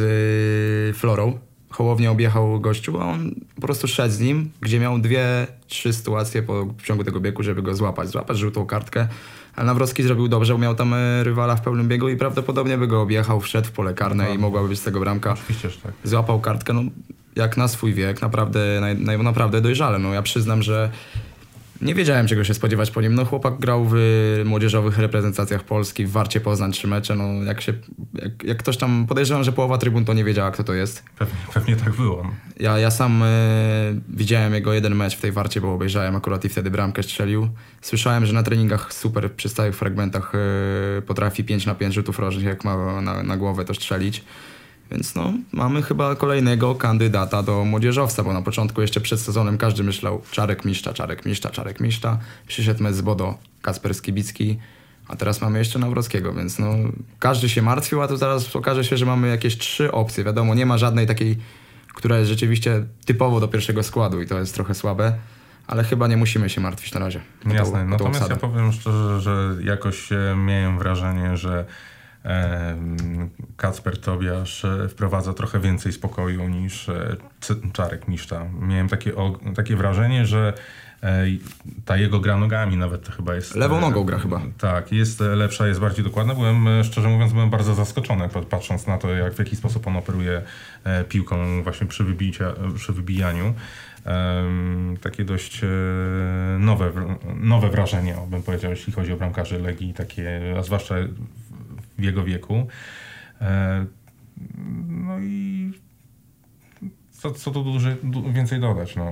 y, Florą. Hołownia objechał gościu, a on po prostu szedł z nim, gdzie miał dwie, trzy sytuacje po, w ciągu tego biegu, żeby go złapać. Złapać żółtą kartkę. Ale Nawrocki zrobił dobrze, bo miał tam y, rywala w pełnym biegu i prawdopodobnie by go objechał, wszedł w pole karne i mogłaby być z tego bramka. Oczywiście, że tak. Złapał kartkę, no jak na swój wiek, naprawdę, naj, naj, naprawdę dojrzale. No ja przyznam, że nie wiedziałem czego się spodziewać po nim. No chłopak grał w młodzieżowych reprezentacjach Polski, w Warcie Poznań trzy mecze. No jak się, jak, jak ktoś tam, podejrzewam, że połowa trybun to nie wiedziała kto to jest. Pewnie, pewnie tak było. Ja, ja sam e, widziałem jego jeden mecz w tej Warcie, bo obejrzałem akurat i wtedy bramkę strzelił. Słyszałem, że na treningach super przy stałych fragmentach e, potrafi 5 na 5 rzutów rożnych, jak ma na, na głowę to strzelić. Więc no, mamy chyba kolejnego kandydata do młodzieżowca, bo na początku jeszcze przed sezonem każdy myślał Czarek Miszcza, Czarek Miszcza, Czarek Miszcza. Przyszedł mecz z Bodo, Kasper Skibicki, a teraz mamy jeszcze Nawrockiego, więc no, każdy się martwił, a tu zaraz okaże się, że mamy jakieś trzy opcje. Wiadomo, nie ma żadnej takiej, która jest rzeczywiście typowo do pierwszego składu i to jest trochę słabe, ale chyba nie musimy się martwić na razie. Jasne. tą Natomiast ja powiem szczerze, że jakoś e, miałem wrażenie, że Kacper Tobiasz e, wprowadza trochę więcej spokoju niż e, Czarek Miszta. Miałem takie, takie wrażenie, że e, ta jego gra nogami nawet chyba jest... Lewą nogą gra chyba. Tak, jest lepsza, jest bardziej dokładna. Byłem, szczerze mówiąc, byłem bardzo zaskoczony, pat- patrząc na to, jak, w jaki sposób on operuje piłką właśnie przy, wybicia, przy wybijaniu. Em, takie dość nowe, nowe wrażenie, bym powiedział, jeśli chodzi o bramkarzy Legii, takie, a zwłaszcza w- jego wieku. E, no i co, co tu duży, du, więcej dodać? No.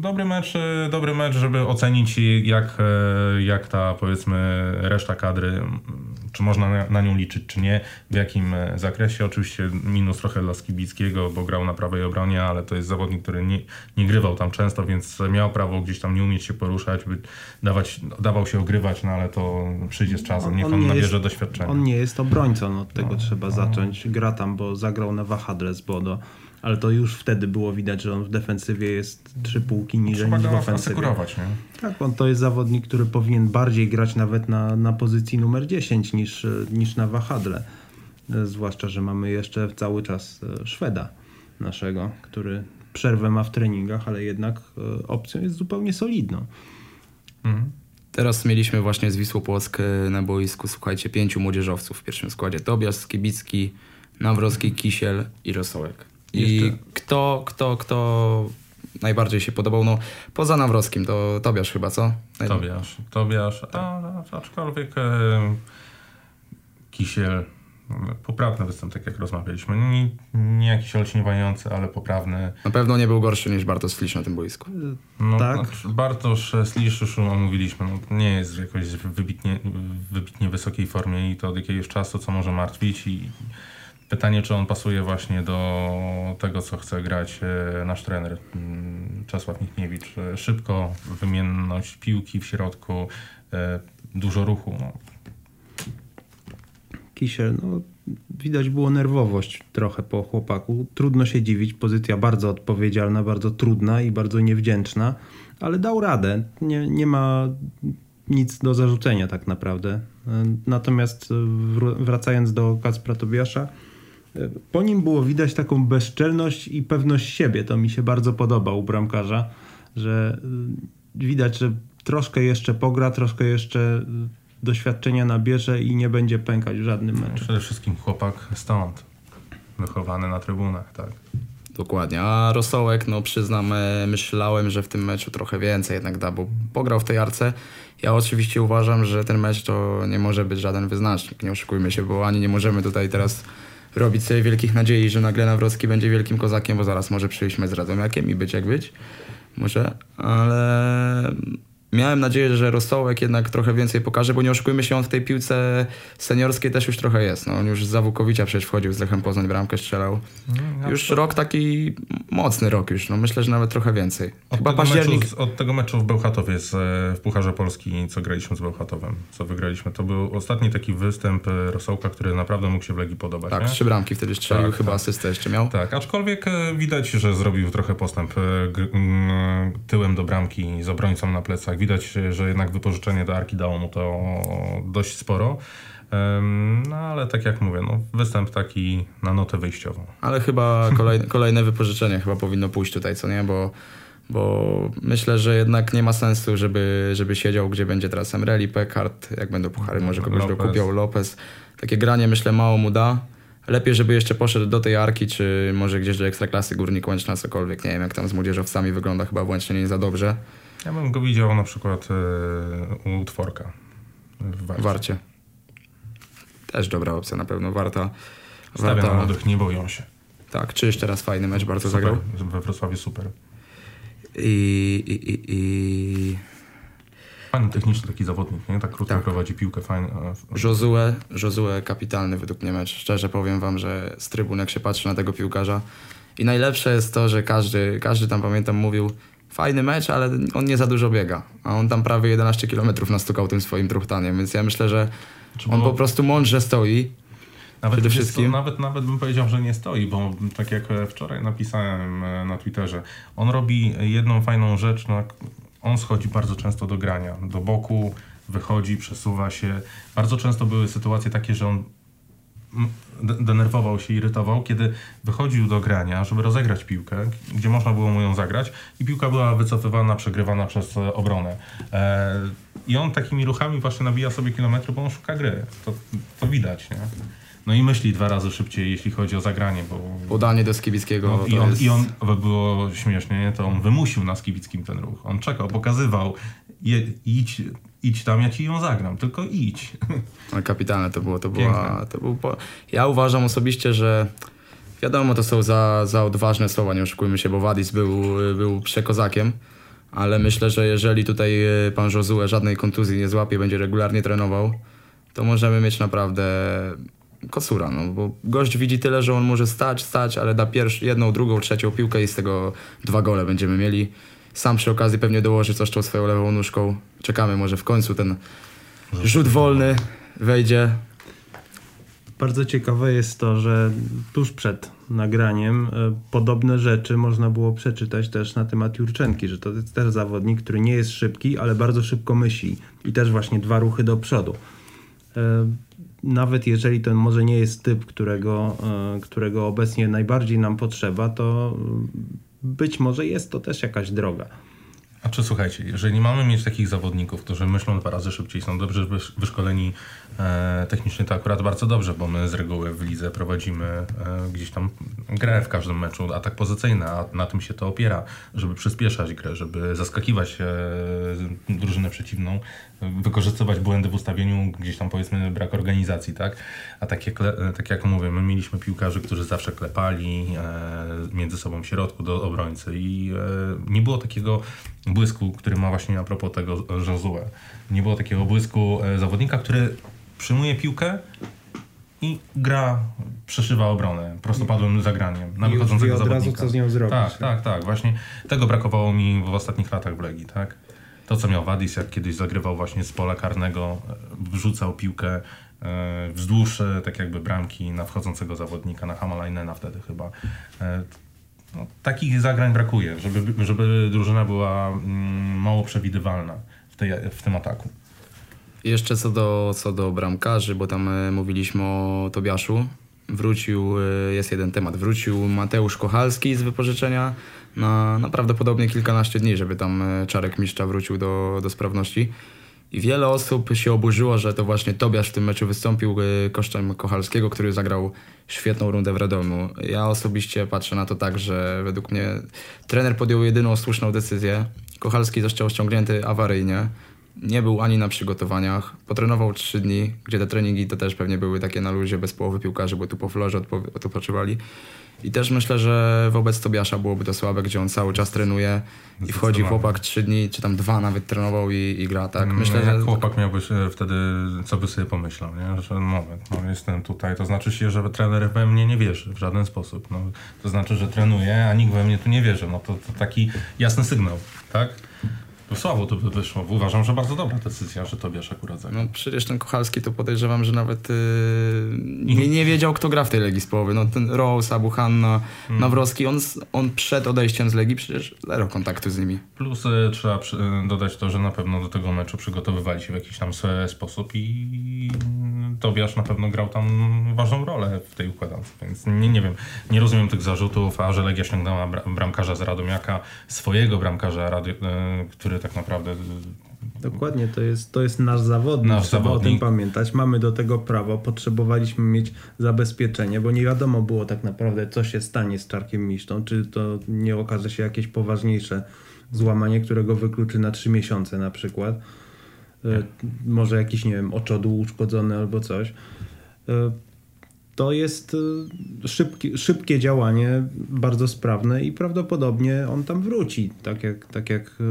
Dobry mecz, e, dobry mecz, żeby ocenić jak, e, jak ta powiedzmy reszta kadry, czy można na, na nią liczyć, czy nie, w jakim e, zakresie. Oczywiście minus trochę dla Skibickiego, bo grał na prawej obronie, ale to jest zawodnik, który nie, nie grywał tam często, więc miał prawo gdzieś tam nie umieć się poruszać, by dawać, dawał się ogrywać, no ale to przyjdzie z czasem, niech on, nie nabierze jest- doświadczenia. On nie jest obrońcą, od tego No, trzeba zacząć. Gra tam, bo zagrał na wahadle z Bodo, ale to już wtedy było widać, że on w defensywie jest trzy półki niżej Trzeba niż w ofensywie. nie? Tak, on to jest zawodnik, który powinien bardziej grać nawet na, na pozycji numer 10 niż, niż na wahadle. Zwłaszcza, że mamy jeszcze cały czas e, Szweda naszego, który przerwę ma w treningach, ale jednak e, opcją jest zupełnie solidną. Mhm. Teraz mieliśmy właśnie z Wisłą Płock e, na boisku, słuchajcie, pięciu młodzieżowców w pierwszym składzie. Tobiasz, Skibicki, Nawrocki, Kisiel i Rosołek. I kto, kto, kto najbardziej się podobał? No, poza Nawrockim, to Tobiasz chyba, co? Naj- Tobiasz, Tobiasz, a, a, aczkolwiek e, Kisiel, poprawny występ, tak jak rozmawialiśmy. Nie, nie jakiś olśniewający, ale poprawny. Na pewno nie był gorszy niż Bartosz Flisz na tym boisku. No, Tak. znaczy, Bartosz Slisz już omówiliśmy, no, nie jest w jakoś wybitnie, wybitnie wysokiej formie i to od jakiegoś czasu, co może martwić i pytanie, czy on pasuje właśnie do tego, co chce grać e, nasz trener mm, Czesław Michniewicz. E, Szybko, wymienność piłki w środku, e, dużo ruchu. No. Kisiel, no widać było nerwowość trochę po chłopaku. Trudno się dziwić, pozycja bardzo odpowiedzialna, bardzo trudna i bardzo niewdzięczna, ale dał radę. Nie, nie ma nic do zarzucenia tak naprawdę. Natomiast wracając do Kacpra Tobiasza, po nim było widać taką bezczelność i pewność siebie. To mi się bardzo podoba u bramkarza, że e, widać, że troszkę jeszcze pogra, troszkę jeszcze e, doświadczenia nabierze i nie będzie pękać w żadnym meczu. Przede wszystkim chłopak stąd, wychowany na trybunach, tak. Dokładnie, a Rosołek, no przyznam, myślałem, że w tym meczu trochę więcej jednak da, bo pograł w tej arce. Ja oczywiście uważam, że ten mecz to nie może być żaden wyznacznik, nie oszukujmy się, bo ani nie możemy tutaj teraz robić sobie wielkich nadziei, że nagle Nawrocki będzie wielkim kozakiem, bo zaraz może przyjść z Radomiakiem i być jak być. Może, ale miałem nadzieję, że Rosołek jednak trochę więcej pokaże, bo nie oszukujmy się, on w tej piłce seniorskiej też już trochę jest. No, on już za Wukowicza przecież wchodził z Lechem Poznań, bramkę strzelał. No, Już rok taki mocny rok już, no myślę, że nawet trochę więcej. Od Chyba tego, październik. meczu, od tego meczu w Bełchatowie z, e, w Pucharze Polski, co graliśmy z Bełchatowem, co wygraliśmy, to był ostatni taki występ e, Rosołka, który naprawdę mógł się w Legii podobać. Tak, nie? trzy bramki wtedy strzelił, Tak, chyba tak. asystę jeszcze miał. Tak, aczkolwiek e, widać, że zrobił trochę postęp mm, tyłem do bramki z obrońcą na plecach. Widać, że jednak wypożyczenie do Arki dało mu to dość sporo. No ale tak jak mówię, no, występ taki na notę wyjściową. Ale chyba kolejne, kolejne wypożyczenie chyba powinno pójść tutaj, co nie? Bo, bo myślę, że jednak nie ma sensu, żeby, żeby siedział, gdzie będzie teraz Emreli, Pekard, jak będą puchary, może kogoś Lopez. dokupiał, Lopez. Takie granie myślę mało mu da. Lepiej, żeby jeszcze poszedł do tej Arki, czy może gdzieś do Ekstraklasy Górnik Łęczna, cokolwiek. Nie wiem, jak tam z młodzieżowcami wygląda, chyba w Łęcznie nie za dobrze. Ja bym go widział na przykład e, u Tworka w Warcie. Warcie. Też dobra opcja na pewno, warta. Stawia na warta młodych, nie boją się. tak, czy jeszcze raz fajny mecz, bardzo Super. zagrał. We Wrocławiu super. I, i, i, i Fajny techniczny taki zawodnik, nie? Tak krótko Tak. prowadzi piłkę, fajny. Josue, Josue kapitalny według mnie mecz. Szczerze powiem wam, że z trybun jak się patrzy na tego piłkarza i najlepsze jest to, że każdy, każdy tam pamiętam mówił fajny mecz, ale on nie za dużo biega, a on tam prawie 11 km nastukał tym swoim truchtaniem, więc ja myślę, że on po prostu mądrze stoi. Nawet, Przede wszystkim- nawet, nawet bym powiedział, że nie stoi, bo tak jak wczoraj napisałem e, na Twitterze, on robi jedną fajną rzecz, no, on schodzi bardzo często do grania, do boku, wychodzi, przesuwa się. Bardzo często były sytuacje takie, że on denerwował się, irytował, kiedy wychodził do grania, żeby rozegrać piłkę, gdzie można było mu ją zagrać i piłka była wycofywana, przegrywana przez e, obronę. E, I on takimi ruchami właśnie nabija sobie kilometry, bo on szuka gry. To, to widać, nie? No i myśli dwa razy szybciej, jeśli chodzi o zagranie, bo... Podanie do Skibickiego. No, i, on, jest... I on, by było śmiesznie, nie? to on wymusił na Skibickim ten ruch. On czekał, pokazywał, je, idź, idź tam, ja ci ją zagram, tylko idź. No, kapitalne to było. To była, to był po... Ja uważam osobiście, że wiadomo, to są za, za odważne słowa, nie oszukujmy się, bo Wadis był, był przekozakiem, ale myślę, że jeżeli tutaj e, pan Josue żadnej kontuzji nie złapie, będzie regularnie trenował, to możemy mieć naprawdę kosura, no bo gość widzi tyle, że on może stać, stać, ale da pierwszą, jedną, drugą, trzecią piłkę i z tego dwa gole będziemy mieli. Sam przy okazji pewnie dołoży coś tą swoją lewą nóżką. Czekamy, może w końcu ten rzut wolny wejdzie. Bardzo ciekawe jest to, że tuż przed nagraniem e, podobne rzeczy można było przeczytać też na temat Jurczenki, że to jest też zawodnik, który nie jest szybki, ale bardzo szybko myśli i też właśnie dwa ruchy do przodu. E, Nawet jeżeli to może nie jest typ, którego, e, którego obecnie najbardziej nam potrzeba, to mm, być może jest to też jakaś droga. A czy słuchajcie, jeżeli mamy mieć takich zawodników, którzy myślą dwa razy szybciej, są dobrze wysz- wyszkoleni e, technicznie, to akurat bardzo dobrze, bo my z reguły w lidze prowadzimy e, gdzieś tam grę w każdym meczu, atak pozycyjny, a na tym się to opiera, żeby przyspieszać grę, żeby zaskakiwać e, drużynę przeciwną, wykorzystywać błędy w ustawieniu, gdzieś tam powiedzmy brak organizacji, tak? A tak jak, le- tak jak mówię, my mieliśmy piłkarzy, którzy zawsze klepali e, między sobą w środku do obrońcy i e, nie było takiego błysku, który ma właśnie a propos tego Josue. Nie było takiego błysku e, zawodnika, który przyjmuje piłkę i gra, przeszywa obronę prostopadłym zagraniem na I wychodzącego wie od razu, zawodnika. co z nią zrobić. Tak, tak, tak. Właśnie tego brakowało mi w ostatnich latach w Legii, tak? To, co miał Wadis, jak kiedyś zagrywał właśnie z pola karnego, e, wrzucał piłkę e, wzdłuż e, tak jakby bramki na wchodzącego zawodnika, na Hamalainena wtedy chyba. E, no, takich zagrań brakuje, żeby, żeby drużyna była mm, mało przewidywalna w, tej, w tym ataku. Jeszcze co do, co do bramkarzy, bo tam e, mówiliśmy o Tobiaszu. Wrócił, e, jest jeden temat, wrócił Mateusz Kochalski z wypożyczenia na, na prawdopodobnie kilkanaście dni, żeby tam e, Czarek Mistrza wrócił do, do sprawności. I wiele osób się oburzyło, że to właśnie Tobiasz w tym meczu wystąpił kosztem Kochalskiego, który zagrał świetną rundę w Radomiu. Ja osobiście patrzę na to tak, że według mnie trener podjął jedyną słuszną decyzję. Kochalski został ściągnięty awaryjnie. Nie był ani na przygotowaniach. Potrenował trzy dni, gdzie te treningi to też pewnie były takie na luzie, bez połowy piłkarzy, bo tu po florze odpo- odpoczywali. I też myślę, że wobec Tobiasza byłoby to słabe, gdzie on cały czas trenuje i wchodzi chłopak trzy dni, czy tam dwa nawet trenował i, i gra, tak? Myślę, no, jak że... chłopak miałby się wtedy, co by sobie pomyślał, nie? że moment, no, jestem tutaj, to znaczy się, że trener we mnie nie wierzy w żaden sposób. No, to znaczy, że trenuję, a nikt we mnie tu nie wierzy. No to, to taki jasny sygnał, tak? To słabo to by wyszło. Uważam, że bardzo dobra decyzja, że Tobiasz akurat zagrał. No przecież ten Kochalski to podejrzewam, że nawet yy, nie, nie wiedział, kto gra w tej Legii z połowy. No ten Rose, Abuhanna, Mm. Nawrocki, on, s- on przed odejściem z Legii przecież zero kontaktu z nimi. Plus y, trzeba przy, y, dodać to, że na pewno do tego meczu przygotowywali się w jakiś tam sposób i Tobiasz na pewno grał tam ważną rolę w tej układance, więc nie, nie wiem, nie rozumiem tych zarzutów, a że Legia ściągnęła bra- bramkarza z Radomiaka, swojego bramkarza, y, który tak naprawdę Dokładnie, to jest, to jest nasz zawodnik. Nasz Trzeba zawodnik. o tym pamiętać. Mamy do tego prawo, potrzebowaliśmy mieć zabezpieczenie, bo nie wiadomo było tak naprawdę, co się stanie z Czarkiem Misztą. Czy to nie okaże się jakieś poważniejsze złamanie, którego wykluczy na trzy miesiące na przykład. E, Może jakiś, nie wiem, oczodół uszkodzony albo coś. To jest e, szybkie, szybkie działanie, bardzo sprawne i prawdopodobnie on tam wróci, tak jak, tak jak e,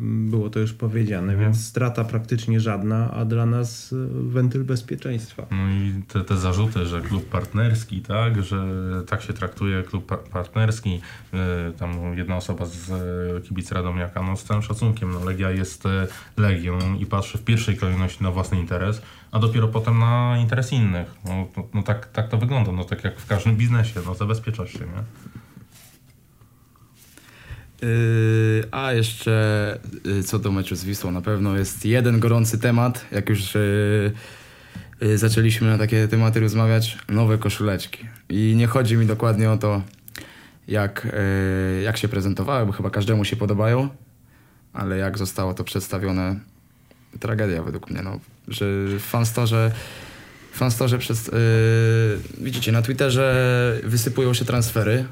było to już powiedziane, więc strata praktycznie żadna, a dla nas e, wentyl bezpieczeństwa. No i te, te zarzuty, że klub partnerski, tak, że tak się traktuje klub pa- partnerski, y, tam jedna osoba z y, kibic Radomiaka, no z całym szacunkiem, no Legia jest y, Legią i patrzy w pierwszej kolejności na własny interes, a dopiero potem na interes innych. No, no tak, tak to wygląda, no tak jak w każdym biznesie, no zabezpieczasz się, nie? Yy, a jeszcze yy, co do meczu z Wisłą, na pewno jest jeden gorący temat, jak już yy, zaczęliśmy na takie tematy rozmawiać, nowe koszuleczki. I nie chodzi mi dokładnie o to, jak, jak się prezentowały, bo chyba każdemu się podobają, ale jak zostało to przedstawione, tragedia według mnie, no, że w fanstorze fanstorze przez, yy, widzicie, na Twitterze wysypują się transfery,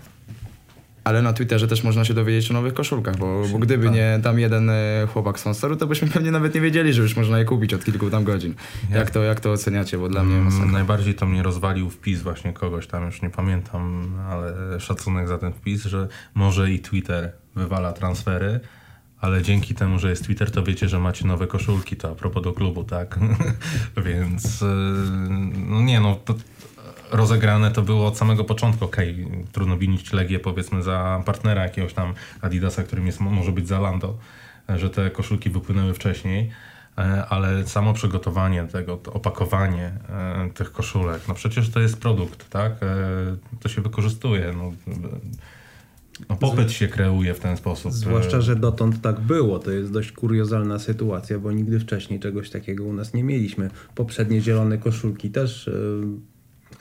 ale na Twitterze też można się dowiedzieć o nowych koszulkach, bo, bo gdyby nie tam jeden e, chłopak z Fanstoru, to byśmy pewnie nawet nie wiedzieli, że już można je kupić od kilku tam godzin. Jak to, jak to oceniacie? Bo dla mnie Mm, masakra. Najbardziej to mnie rozwalił wpis właśnie kogoś tam, już nie pamiętam, ale szacunek za ten wpis, że może i Twitter wywala transfery, ale dzięki temu, że jest Twitter, to wiecie, że macie nowe koszulki, to a propos do klubu, tak? Więc yy, no nie no, to rozegrane to było od samego początku. Okej, trudno winić Legię powiedzmy za partnera jakiegoś tam Adidasa, którym jest, może być Zalando, że te koszulki wypłynęły wcześniej. E, ale samo przygotowanie tego, opakowanie e, tych koszulek, no przecież to jest produkt, tak? E, to się wykorzystuje. No, no popyt się kreuje w ten sposób. Zwłaszcza, E, że dotąd tak było. To jest dość kuriozalna sytuacja, bo nigdy wcześniej czegoś takiego u nas nie mieliśmy. Poprzednie zielone koszulki też, e,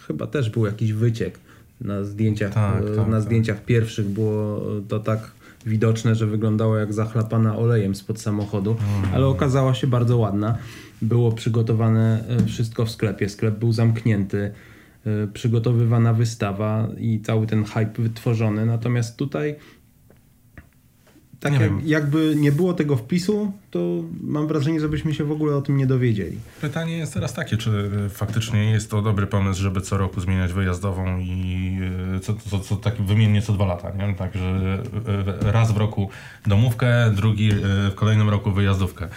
chyba też był jakiś wyciek. Na zdjęciach, Tak, e, tak, na tak. zdjęciach pierwszych było to tak widoczne, że wyglądało jak zachlapana olejem spod samochodu, Mm. ale okazała się bardzo ładna. Było przygotowane wszystko w sklepie. Sklep był zamknięty, przygotowywana wystawa i cały ten hype wytworzony. Natomiast tutaj tak Nie jak, jakby nie było tego wpisu, to mam wrażenie, że byśmy się w ogóle o tym nie dowiedzieli. Pytanie jest teraz takie, czy e, faktycznie jest to dobry pomysł, żeby co roku zmieniać wyjazdową i e, co, co, co tak wymiennie co dwa lata, nie? Także raz w roku domówkę, drugi w kolejnym roku wyjazdówkę.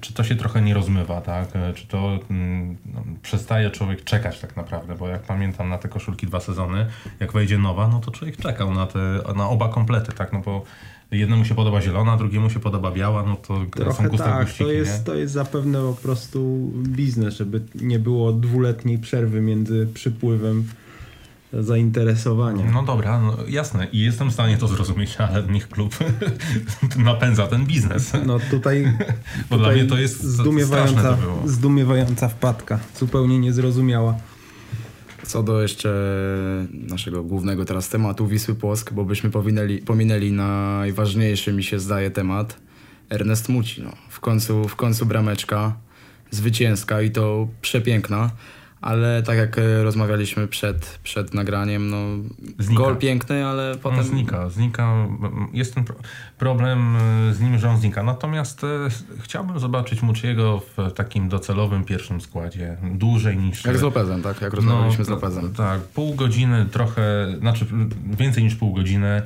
Czy to się trochę nie rozmywa, tak? E, Czy to mm, no, przestaje człowiek czekać tak naprawdę? Bo jak pamiętam na te koszulki dwa sezony, jak wejdzie nowa, no to człowiek czekał na, te, na oba komplety, tak? No bo jednemu się podoba zielona, drugiemu się podoba biała, no to są Trochę guste tak, guściki, to nie? jest, to jest zapewne po prostu biznes, żeby nie było dwuletniej przerwy między przypływem zainteresowania. No dobra, no jasne i jestem w stanie to zrozumieć, ale niech klub napędza ten biznes. No tutaj, Bo dla tutaj mnie to jest zdumiewająca, to było. zdumiewająca wpadka, zupełnie niezrozumiała. Co do jeszcze naszego głównego teraz tematu Wisły Płock, bo byśmy pominęli, pominęli najważniejszy mi się zdaje temat. Ernest Muci, no. W końcu, w końcu brameczka zwycięska i to przepiękna, ale tak jak e, rozmawialiśmy przed, przed nagraniem, no Znika. gol piękny, ale potem On znika, znika. Jest ten pro- problem e, z nim, że on znika. Natomiast e, chciałbym zobaczyć Muciego w takim docelowym pierwszym składzie. Dłużej niż... jak z Lopezem, tak? Jak rozmawialiśmy z Lopezem. Tak, pół godziny trochę, znaczy więcej niż pół godziny,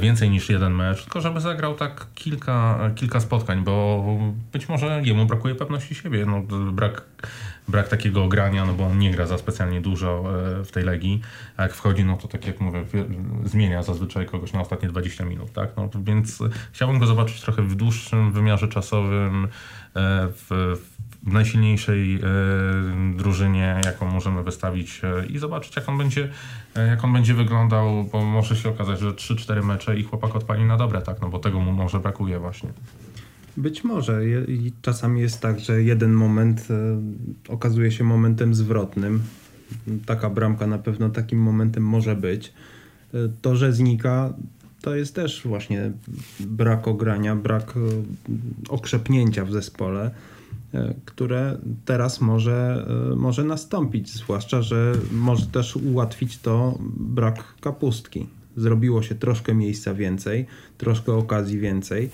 więcej niż jeden mecz, tylko żeby zagrał tak kilka, kilka spotkań, bo być może jemu brakuje pewności siebie. No, brak, brak takiego ogrania, no bo on nie gra za specjalnie dużo e, w tej legii, a jak wchodzi, no to tak jak mówię, zmienia zazwyczaj kogoś na ostatnie 20 minut, tak? No, więc e, chciałbym go zobaczyć trochę w dłuższym wymiarze czasowym, e, w, w najsilniejszej drużynie, jaką możemy wystawić i zobaczyć, jak on będzie, jak on będzie wyglądał, bo może się okazać, że 3-4 mecze i chłopak odpali na dobre, tak? No bo tego mu może brakuje właśnie. Być może. I Czasami jest tak, że jeden moment e, okazuje się momentem zwrotnym. Taka bramka na pewno takim momentem może być. E, To, że znika, to jest też właśnie brak ogrania, brak e, okrzepnięcia w zespole, które teraz może, może nastąpić. Zwłaszcza, że może też ułatwić to brak kapustki. Zrobiło się troszkę miejsca więcej, troszkę okazji więcej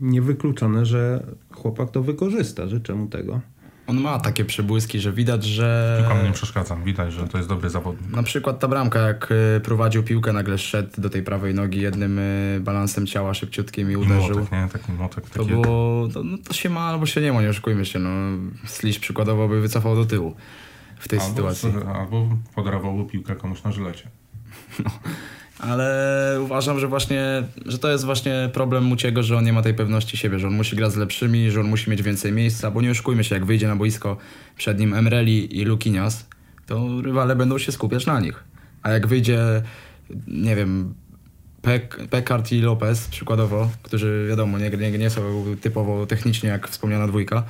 niewykluczone, że chłopak to wykorzysta. Życzę mu tego. On ma takie przebłyski, że widać, że Nikomu nie przeszkadzam, widać, że to jest dobry zawodnik. na przykład ta bramka, jak e, prowadził piłkę, nagle szedł do tej prawej nogi jednym e, balansem ciała szybciutkim i uderzył. młotek, nie? Taki młotek, To taki... było, to, no, to się ma albo się nie ma, nie oszukujmy się. No, Slisz przykładowo by wycofał do tyłu w tej Albo, sytuacji. albo podarował piłkę komuś na żylecie. Ale uważam, że właśnie, że to jest właśnie problem Muciego, że on nie ma tej pewności siebie, że on musi grać z lepszymi, że on musi mieć więcej miejsca, bo nie oszukujmy się, jak wyjdzie na boisko przed nim Emreli i Lukinias, to rywale będą się skupiać na nich. A jak wyjdzie, nie wiem, Pek, Pekart i Lopez przykładowo, którzy wiadomo, nie, nie, nie są typowo technicznie jak wspomniana dwójka,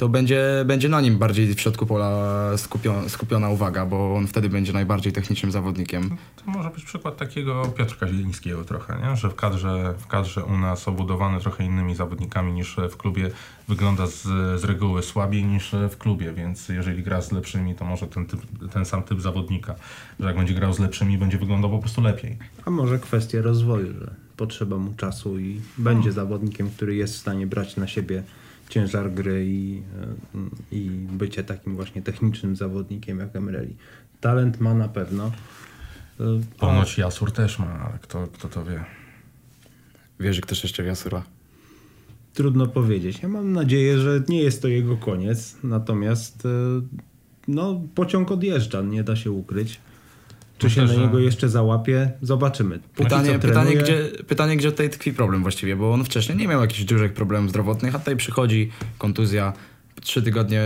to będzie, będzie na nim bardziej w środku pola skupiona, skupiona uwaga, bo on wtedy będzie najbardziej technicznym zawodnikiem. To może być przykład takiego Piotrka Zielińskiego trochę, nie? że w kadrze, w kadrze u nas obudowany trochę innymi zawodnikami niż w klubie wygląda z, z reguły słabiej niż w klubie, więc jeżeli gra z lepszymi, to może ten, typ, ten sam typ zawodnika, że jak będzie grał z lepszymi, będzie wyglądał po prostu lepiej. A może kwestia rozwoju, że potrzeba mu czasu i będzie zawodnikiem, który jest w stanie brać na siebie ciężar gry i, e, i bycie takim właśnie technicznym zawodnikiem jak Emreli. Talent ma na pewno. E, Ponoć Jasur też ma, ale kto, kto to wie. Wierzy ktoś jeszcze w Jasura? Trudno powiedzieć. Ja mam nadzieję, że nie jest to jego koniec, natomiast e, no, pociąg odjeżdża, nie da się ukryć. Czy Myślę, się na że- niego jeszcze załapie? Zobaczymy. Póki Pytanie, pytanie, gdzie, pytanie, gdzie tutaj tkwi problem właściwie, bo on wcześniej nie miał jakichś dużych problemów zdrowotnych, a tutaj przychodzi kontuzja, trzy tygodnie,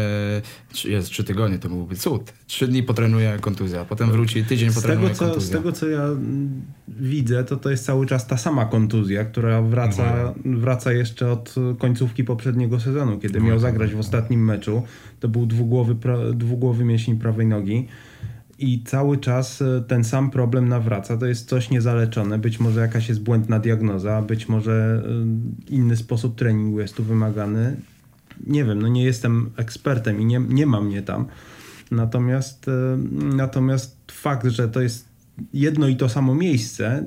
trzy- jest trzy tygodnie, to byłby cud. Trzy dni potrenuje kontuzja, potem wróci, tydzień Z potrenuje tego, co, z kontuzja. tego, co ja mm, widzę, to to jest cały czas ta sama kontuzja, która wraca, wraca jeszcze od końcówki poprzedniego sezonu, kiedy miał zagrać w ostatnim meczu. To był dwugłowy, pra- dwugłowy mięsień prawej nogi. I cały czas e, ten sam problem nawraca. To jest coś niezaleczone. Być może jakaś jest błędna diagnoza, być może e, inny sposób treningu jest tu wymagany. Nie wiem, no nie jestem ekspertem i nie, nie ma mnie tam. Natomiast, e, natomiast fakt, że to jest jedno i to samo miejsce,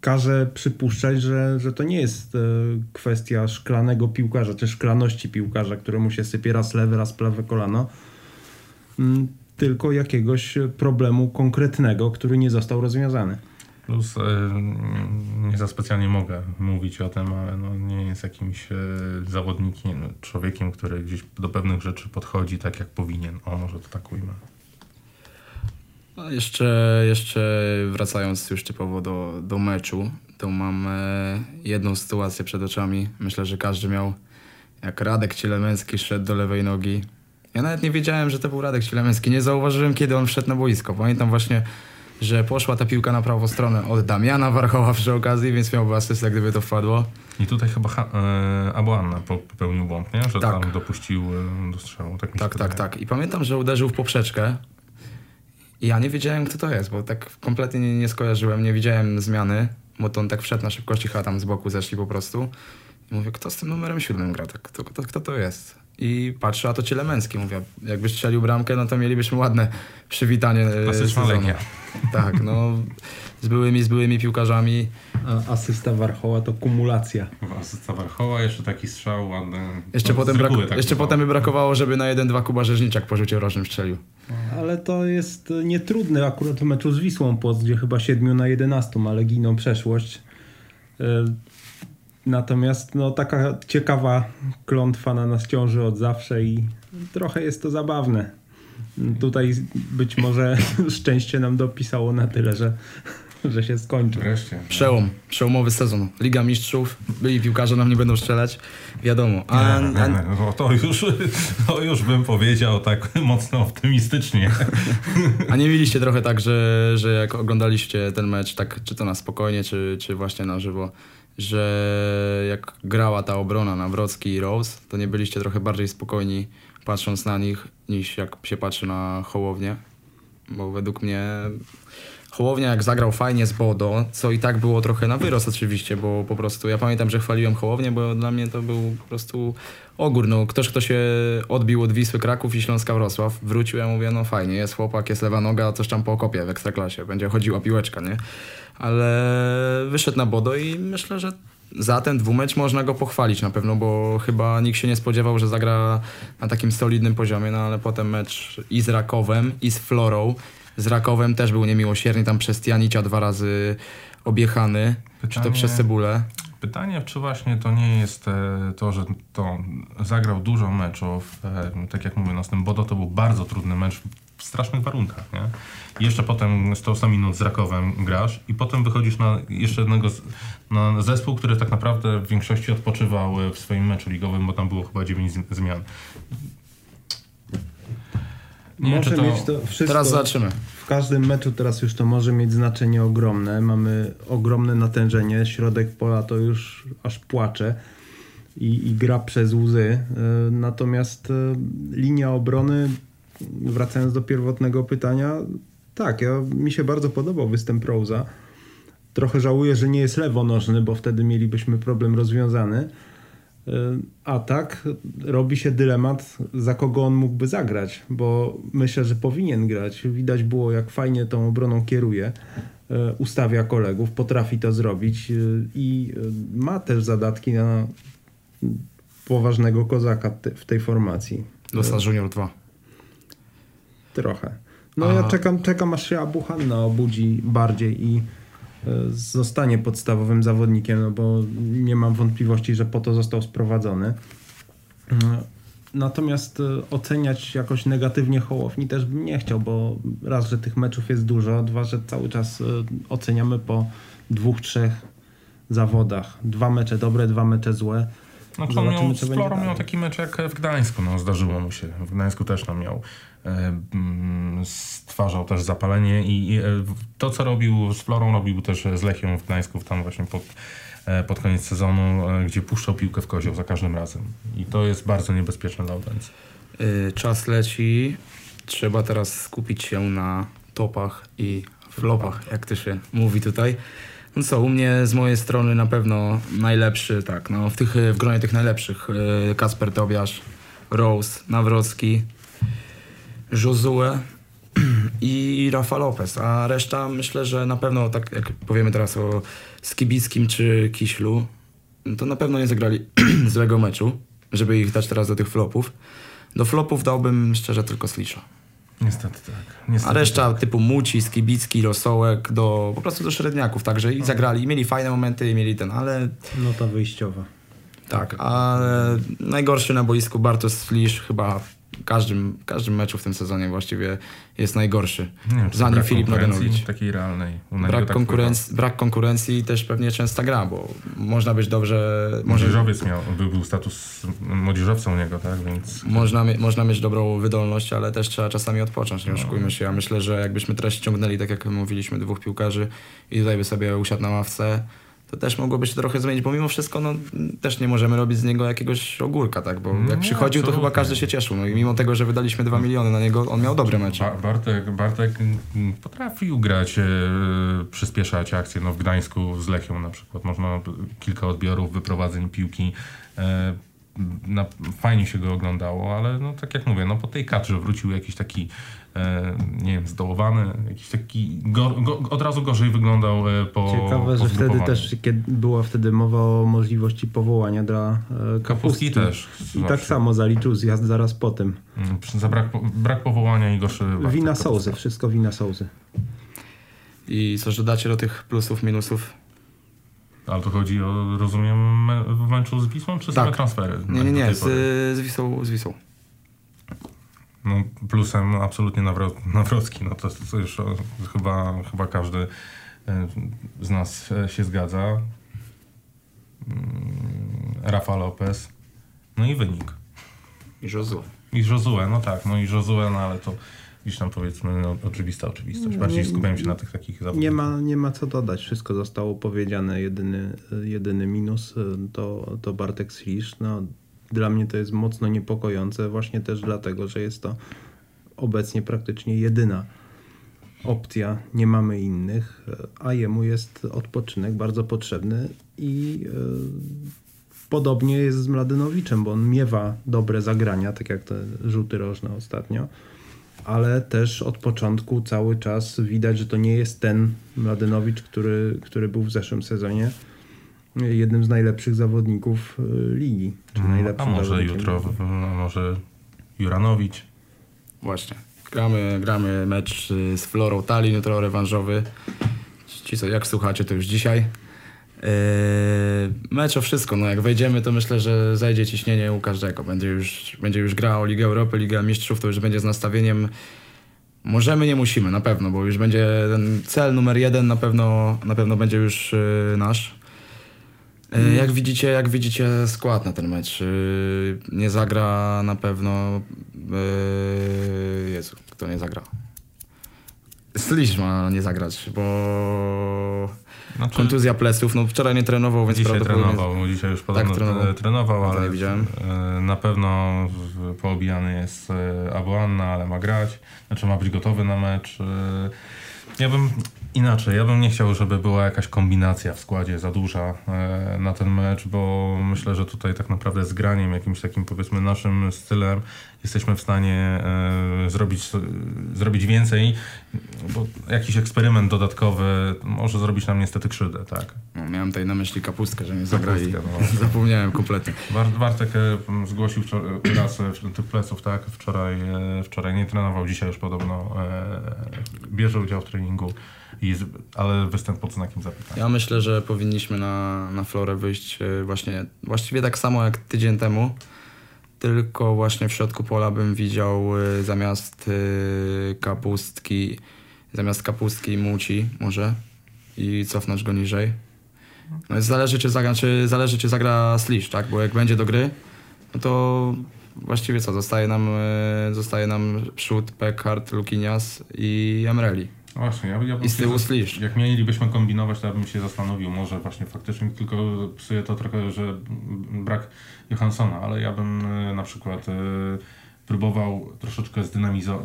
każe przypuszczać, że, że to nie jest kwestia szklanego piłkarza, czy szklaności piłkarza, któremu się sypie raz lewe, raz prawe kolano, mm, tylko jakiegoś problemu konkretnego, który nie został rozwiązany. Plus e, nie za specjalnie mogę mówić o tym, ale no, nie jest jakimś e, zawodnikiem, człowiekiem, który gdzieś do pewnych rzeczy podchodzi tak jak powinien. O, może to tak ujmę. No, jeszcze, jeszcze wracając już typowo do, do meczu, to mam e, jedną sytuację przed oczami. Myślę, że każdy miał, jak Radek Cielemęcki szedł do lewej nogi. Ja nawet nie wiedziałem, że to był Radek Świlemski. Nie zauważyłem, kiedy on wszedł na boisko. Pamiętam właśnie, że poszła ta piłka na prawą stronę od Damiana Warchoła przy okazji, więc miałby asystę, gdyby to wpadło. I tutaj chyba ha- e, popełnił błąd, nie? Że Tak. tam dopuścił e, do strzału. Tak, mi się Tak, tak, tak. I pamiętam, że uderzył w poprzeczkę. I ja nie wiedziałem, kto to jest, bo tak kompletnie nie, nie skojarzyłem, nie widziałem zmiany, bo to on tak wszedł na szybkości, chyba tam z boku zeszli po prostu. I mówię, kto z tym numerem siódmym gra? Tak, kto, kto, kto to jest? I patrzę, a to Cielemęcki. Mówię, jakby strzelił bramkę, no to mielibyśmy ładne przywitanie e, Klasyczna sezonu. Tak, no z byłymi, z byłymi piłkarzami. A asysta Warchoła to kumulacja. Asysta Warchoła, jeszcze taki strzał ładny. Jeszcze, No, potem, z brak, reguły tak jeszcze bywało. potem by brakowało, żeby na 1-2 Kuba Rzeżniczak po rzucie rożnym strzelił. Ale to jest nietrudne akurat w meczu z Wisłą Płock, gdzie chyba 7 na 11 ma legijną przeszłość. Natomiast no, taka ciekawa klątwa na nas ciąży od zawsze i trochę jest to zabawne. Tutaj być może szczęście nam dopisało na tyle, że, że się skończy. Wreszcie. Przełom, przełomowy sezon. Liga Mistrzów, byli piłkarze nam nie będą strzelać, wiadomo. A, Nie, nie, nie, no to, już, to już bym powiedział tak mocno optymistycznie. a nie mieliście trochę tak, że, że jak oglądaliście ten mecz, tak czy to na spokojnie, czy, czy właśnie na żywo, że jak grała ta obrona na Wrocki i Rose, to nie byliście trochę bardziej spokojni patrząc na nich, niż jak się patrzy na Hołownię? Bo według mnie Hołownia jak zagrał fajnie z Bodo, co i tak było trochę na wyrost oczywiście, bo po prostu ja pamiętam, że chwaliłem Hołownię, bo dla mnie to był po prostu ogór. No, ktoś, kto się odbił od Wisły Kraków i Śląska Wrocław, wrócił, ja mówię, no fajnie, jest chłopak, jest lewa noga, coś tam po okopie w Ekstraklasie, będzie chodziła piłeczka, nie? Ale wyszedł na Bodo i myślę, że za ten dwumecz można go pochwalić na pewno, bo chyba nikt się nie spodziewał, że zagra na takim solidnym poziomie, no ale potem mecz i z Rakowem, i z Florą. Z Rakowem też był niemiłosierny, tam przez Janicia dwa razy objechany, czy to Pytanie- przez Cebulę. Pytanie, czy właśnie to nie jest e, to, że to zagrał dużo meczów, e, tak jak mówię, no z tym Bodo to był bardzo trudny mecz w strasznych warunkach, nie? I jeszcze potem 100 minut z Rakowem grasz i potem wychodzisz na jeszcze jednego z, na zespół, który tak naprawdę w większości odpoczywał e, w swoim meczu ligowym, bo tam było chyba 9 z- zmian. Nie może to... mieć to wszystko. Teraz zobaczymy. W każdym meczu teraz już to może mieć znaczenie ogromne. Mamy ogromne natężenie. Środek pola to już aż płacze i, i gra przez łzy. E, Natomiast e, linia obrony, wracając do pierwotnego pytania, tak, ja, mi się bardzo podobał występ Rose'a. Trochę żałuję, że nie jest lewonożny, bo wtedy mielibyśmy problem rozwiązany. E, A tak robi się dylemat, za kogo on mógłby zagrać, bo myślę, że powinien grać. Widać było, jak fajnie tą obroną kieruje, e, ustawia kolegów, potrafi to zrobić e, i ma też zadatki na poważnego kozaka w tej formacji. Dosa Junior 2. Trochę. No ja czekam, czekam aż się Abuhanna obudzi bardziej i e, zostanie podstawowym zawodnikiem, no bo nie mam wątpliwości, że po to został sprowadzony. E, Natomiast e, oceniać jakoś negatywnie Hołowni też bym nie chciał, bo raz, że tych meczów jest dużo, dwa, że cały czas oceniamy po dwóch, trzech zawodach. Dwa mecze dobre, dwa mecze złe. Znaczy on Zobaczymy, miał, Florą miał taki mecz jak w Gdańsku, no zdarzyło mu się. W Gdańsku też tam miał. Stwarzał też zapalenie i, e, to, co robił z Florą, robił też z Lechią w Gdańsku, tam właśnie pod, e, pod koniec sezonu, e, gdzie puszczał piłkę w kozioł za każdym razem. I to jest bardzo niebezpieczne dla Audencji. Czas leci. Trzeba teraz skupić się na topach i flopach, jak to się mówi tutaj. No co, u mnie z mojej strony na pewno najlepszy, tak, no w, tych, w gronie tych najlepszych Kasper Tobiasz, Rose, Nawrocki, Josue i Rafa Lopez, a reszta myślę, że na pewno, tak jak powiemy teraz o Skibickim czy Kiślu, to na pewno nie zagrali złego meczu, żeby ich dać teraz do tych flopów. Do flopów dałbym szczerze tylko Slisza. Niestety tak. Niestety A reszta tak. typu Muci, Skibicki, Rosołek, do, po prostu do średniaków, także i zagrali, i mieli fajne momenty, i mieli ten, ale Nota wyjściowa. tak, a najgorszy na boisku Bartosz Slisz chyba każdym, każdym meczu w tym sezonie właściwie jest najgorszy. Nie wiem, czy Za nim brak Filip Nadenowicz. takiej realnej. Brak, tak konkurencji, brak konkurencji też pewnie częsta gra, bo można być dobrze... Może, Młodzieżowiec miał, był, był status młodzieżowca u niego, tak? Więc można, można mieć dobrą wydolność, ale też trzeba czasami odpocząć, nie oszukujmy się. Ja myślę, że jakbyśmy teraz ściągnęli, tak jak mówiliśmy, dwóch piłkarzy i tutaj by sobie usiadł na ławce, to też mogłoby się trochę zmienić, bo mimo wszystko no, też nie możemy robić z niego jakiegoś ogórka, tak? Bo jak Nie, przychodził, to chyba każdy się cieszył. No i mimo tego, że wydaliśmy 2 miliony na niego, on miał dobre mecze. Ba- Bartek, Bartek potrafił grać, e, przyspieszać akcje. No w Gdańsku z Lechią na przykład można kilka odbiorów, wyprowadzeń piłki. E, na, fajnie się go oglądało, ale no tak jak mówię, no po tej kadrze wrócił jakiś taki, nie wiem, zdołowany, jakiś taki, go, go, od razu gorzej wyglądał e, po Ciekawe, po że wtedy też kiedy była wtedy mowa o możliwości powołania dla e, Kapustki Kapustki. też. I tak samo zaliczył zjazd zaraz po tym. Mm, Za brak, brak powołania i gorszy Wina. Sołzy, wszystko wina Sołzy. I coś dodacie do tych plusów, minusów? Ale to chodzi o, rozumiem, w meczu z Wisłą, czy same Tak. transfery? Nie, nie, nie, z, z Wisą. Z Wisą. No, plusem absolutnie Nawro- Nawrocki, no to, to już chyba, chyba każdy e, z nas e, się zgadza. Mm, Rafa Lopez, no i wynik. I Josue. I Josue, no tak, no i Josue, no ale to gdzieś tam powiedzmy no, oczywista oczywistość. Bardziej Nie- skupiałem się na tych takich zawodnikach. Nie ma, nie ma co dodać, wszystko zostało powiedziane. Jedyny, jedyny minus e, to, to Bartek Slisz. No, dla mnie to jest mocno niepokojące, właśnie też dlatego, że jest to obecnie praktycznie jedyna opcja, nie mamy innych, a jemu jest odpoczynek bardzo potrzebny i e, podobnie jest z Mladynowiczem, bo on miewa dobre zagrania, tak jak te rzuty rożne ostatnio, ale też od początku cały czas widać, że to nie jest ten Mladynowicz, który, który był w zeszłym sezonie jednym z najlepszych zawodników e, ligi. Czy No, a najlepszym może zawodnikiem jutro, ligi. a może Juranowicz. Właśnie. Gramy, gramy mecz z Florą Tallinn, jutro rewanżowy. Ci co, jak słuchacie, to już dzisiaj. Yy, mecz o wszystko, no jak wejdziemy, to myślę, że zajdzie ciśnienie u każdego. Będzie już, będzie już gra o Ligę Europy, Liga Mistrzów, to już będzie z nastawieniem możemy, nie musimy, na pewno, bo już będzie ten cel numer jeden na pewno, na pewno będzie już yy, nasz. Yy, Jak widzicie, jak widzicie skład na ten mecz? Yy, Nie zagra na pewno. Yy, Jezu, kto nie zagra? Slisz ma nie zagrać, bo Znaczy, kontuzja pleców. No wczoraj nie trenował, więc Dzisiaj prawdopodobnie. trenował, dzisiaj już podobno trenował. trenował, trenował No ale nie widziałem. e, na pewno poobijany jest e, Abuanna, ale ma grać, znaczy ma być gotowy na mecz. e. Ja bym inaczej, ja bym nie chciał, żeby była jakaś kombinacja w składzie za duża e, na ten mecz, bo myślę, że tutaj tak naprawdę z graniem, jakimś takim powiedzmy naszym stylem jesteśmy w stanie e, zrobić, zrobić więcej, bo jakiś eksperyment dodatkowy może zrobić nam niestety krzywdę, tak? No, miałem tutaj na myśli kapustkę, że nie zagra i Kapustkę, no. zapomniałem kompletnie. Bartek e, zgłosił raz e, tych pleców, tak? Wczoraj, wczoraj nie trenował, dzisiaj już podobno bierze udział w treningu, z, ale występ pod znakiem zapytania. Ja myślę, że powinniśmy na, na Florę wyjść właśnie właściwie tak samo jak tydzień temu. Tylko właśnie w środku pola bym widział e, zamiast e, kapustki, zamiast kapustki muci może i cofnąć go niżej. No zależy czy zagra, czy, zależy czy zagra Slish, tak? Bo jak będzie do gry, no to właściwie co, zostaje nam, e, zostaje nam Przód, Peckhardt, Lukinias i Emreli. Właśnie, ja, ja bym I z tyłu Slisz. Jak mielibyśmy kombinować, to ja bym się zastanowił, może właśnie faktycznie, tylko psuje to trochę, że brak Johanssona, ale ja bym e, na przykład e, próbował troszeczkę zdynamizo-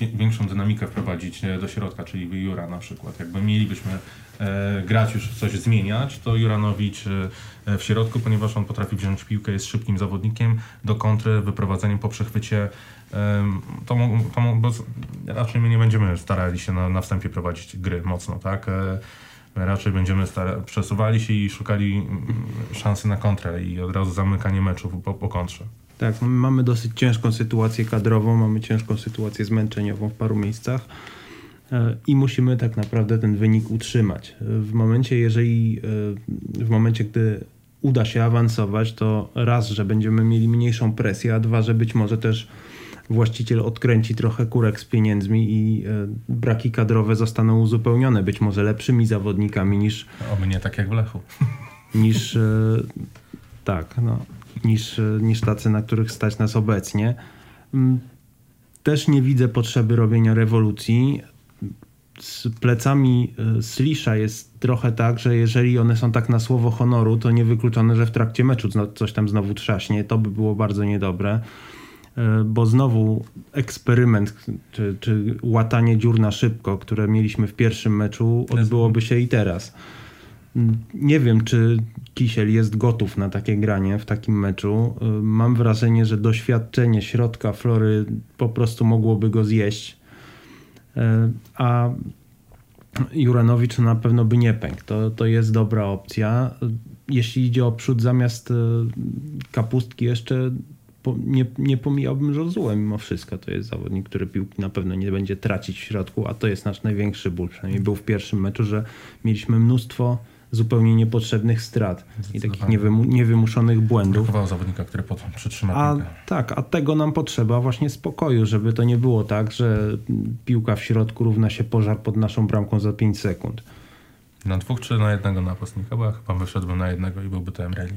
e, większą dynamikę wprowadzić do środka, czyli Jura na przykład. Jakby mielibyśmy grać już coś zmieniać, to Juranowicz w środku, ponieważ on potrafi wziąć piłkę, jest szybkim zawodnikiem, do kontry, wyprowadzeniem po przechwycie to, to bo raczej my nie będziemy starali się na, na wstępie prowadzić gry mocno, tak? E, My raczej będziemy przesuwali się i szukali mm, szansy na kontrę i od razu zamykanie meczów po, po kontrze. Tak, mamy dosyć ciężką sytuację kadrową, mamy ciężką sytuację zmęczeniową w paru miejscach e, i musimy tak naprawdę ten wynik utrzymać. W momencie, jeżeli e, w momencie, gdy uda się awansować, to raz, że będziemy mieli mniejszą presję, a dwa, że być może też właściciel odkręci trochę kurek z pieniędzmi i e, braki kadrowe zostaną uzupełnione być może lepszymi zawodnikami niż, Oby nie tak jak w Lechu. niż e, tak, no, niż, e, niż tacy, na których stać nas obecnie. Mm, Też nie widzę potrzeby robienia rewolucji. Z plecami Slisza jest trochę tak, że jeżeli one są tak na słowo honoru, to niewykluczone, że w trakcie meczu coś tam znowu trzaśnie. To by było bardzo niedobre, bo znowu eksperyment czy, czy łatanie dziur na szybko, które mieliśmy w pierwszym meczu, odbyłoby się i teraz. Nie wiem, czy Kisiel jest gotów na takie granie w takim meczu. Y, Mam wrażenie, że doświadczenie środka Flory po prostu mogłoby go zjeść. Y, A Juranowicz na pewno by nie pękł. To, to jest dobra opcja. Jeśli idzie o przód zamiast kapustki jeszcze nie, nie pomijałbym Josue mimo wszystko. To jest zawodnik, który piłki na pewno nie będzie tracić w środku, a to jest nasz największy ból. Przynajmniej był w pierwszym meczu, że mieliśmy mnóstwo zupełnie niepotrzebnych strat i takich niewymu, niewymuszonych błędów. Brakowało zawodnika, który potem przytrzyma A piłkę. tak, a tego nam potrzeba właśnie spokoju, żeby to nie było tak, że piłka w środku równa się pożar pod naszą bramką za 5 sekund. Na dwóch czy na jednego napastnika, bo ja chyba wyszedłbym na jednego i byłby to Emreli.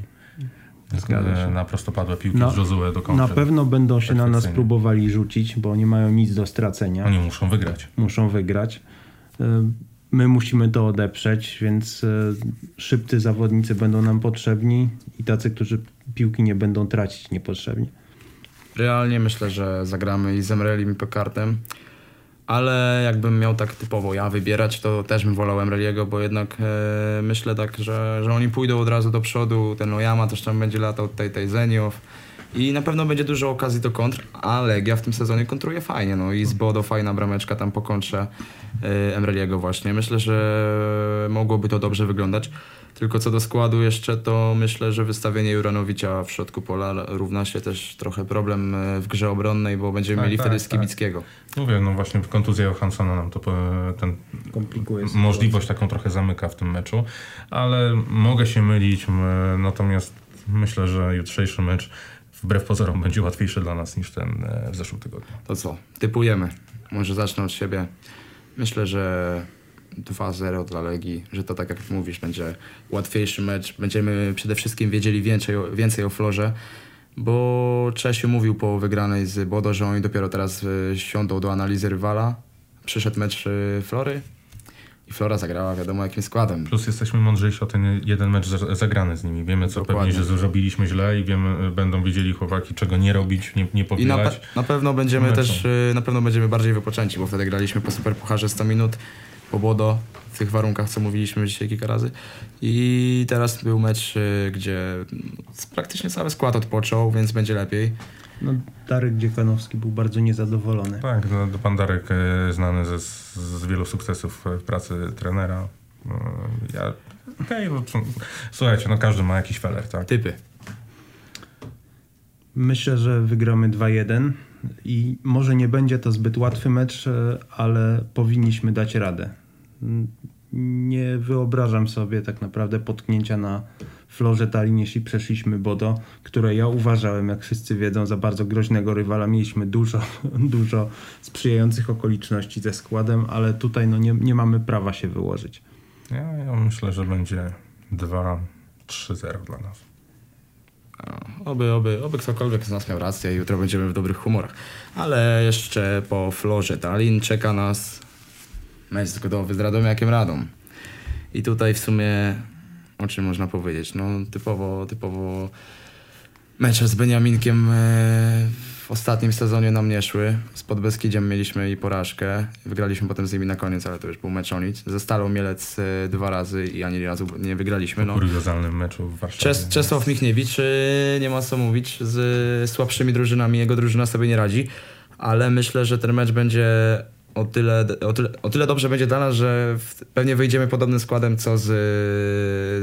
Zgadza się. Na prostopadłe piłki Na- z Josue do kontry. Na pewno będą się na nas próbowali rzucić, bo nie mają nic do stracenia. Oni muszą wygrać. muszą wygrać. Y, My musimy to odeprzeć, więc y, szybcy zawodnicy będą nam potrzebni i tacy, którzy piłki nie będą tracić niepotrzebnie. Realnie myślę, że zagramy i z Emrelim i Pekartem, ale jakbym miał tak typowo ja wybierać, to też bym wolał Emreliego, bo jednak e, myślę tak, że, że oni pójdą od razu do przodu, ten Oyama też tam będzie latał, tutaj tej Zeniow i na pewno będzie dużo okazji do kontr, a Legia w tym sezonie kontruje fajnie, no i z Bodo fajna brameczka tam po kontrze e, Emreliego właśnie. Myślę, że mogłoby to dobrze wyglądać. Tylko co do składu jeszcze, to myślę, że wystawienie Juranowicza w środku pola równa się też trochę problem e, w grze obronnej, bo będziemy Tak, mieli tak, wtedy tak. Skibickiego. Mówię, no właśnie kontuzja Johanssona nam to po- ten Komplikuje możliwość taką trochę zamyka w tym meczu, ale mogę się mylić, natomiast myślę, że jutrzejszy mecz wbrew pozorom będzie łatwiejszy dla nas niż ten e, w zeszłym tygodniu. To co? Typujemy. Może zacznę od siebie. Myślę, że 2-0 dla Legii, że to tak jak mówisz, będzie łatwiejszy mecz. Będziemy przede wszystkim wiedzieli więcej, o- więcej o Florze, bo Czesiu mówił po wygranej z Bodo, że oni dopiero teraz y, siądą do analizy rywala. Przyszedł mecz y, Flory i Flora zagrała wiadomo jakim składem. Plus jesteśmy mądrzejsi o ten jeden mecz za- zagrany z nimi. Wiemy, co Dokładnie. pewnie, że zrobiliśmy źle i wiemy, będą wiedzieli chłopaki, czego nie robić, nie, nie I na, powielać. pe- na pewno będziemy też, na pewno będziemy bardziej wypoczęci, bo wtedy graliśmy po Superpucharze 100 minut, po Bodo, w tych warunkach, co mówiliśmy dzisiaj kilka razy. I teraz był mecz, y, gdzie praktycznie cały skład odpoczął, więc będzie lepiej. No, Darek Dziekanowski był bardzo niezadowolony. Tak, no, pan Darek e, znany ze, z wielu sukcesów w pracy trenera. E, Ja, okej, no, słuchajcie, no każdy ma jakiś feler, tak? Typy. Myślę, że wygramy 2-1 i może nie będzie to zbyt łatwy mecz, e, ale powinniśmy dać radę. Nie wyobrażam sobie tak naprawdę potknięcia na florze Tallinn, jeśli przeszliśmy Bodo, które ja uważałem, jak wszyscy wiedzą, za bardzo groźnego rywala. Mieliśmy dużo, dużo sprzyjających okoliczności ze składem, ale tutaj no nie, nie mamy prawa się wyłożyć. Ja, ja myślę, że będzie 2-3-0 dla nas. Oby, oby, oby ktokolwiek z nas miał rację i jutro będziemy w dobrych humorach. Ale jeszcze po Florze Tallinn czeka nas mecz zgodowy z Radomiakiem Radom. I tutaj w sumie o czym można powiedzieć? No typowo, typowo mecze z Beniaminkiem e, w ostatnim sezonie nam nie szły. Z Podbeskidziem mieliśmy i porażkę. Wygraliśmy potem z nimi na koniec, ale to już był mecz o nic. Ze Stalą Mielec e, dwa razy i ani razu nie wygraliśmy. W No. kuriozalnym meczu w Warszawie. Czes, Czesław Michniewicz, y, nie ma co mówić, z słabszymi drużynami jego drużyna sobie nie radzi, ale myślę, że ten mecz będzie o tyle, o tyle, o tyle dobrze będzie dla nas, że w, pewnie wyjdziemy podobnym składem co z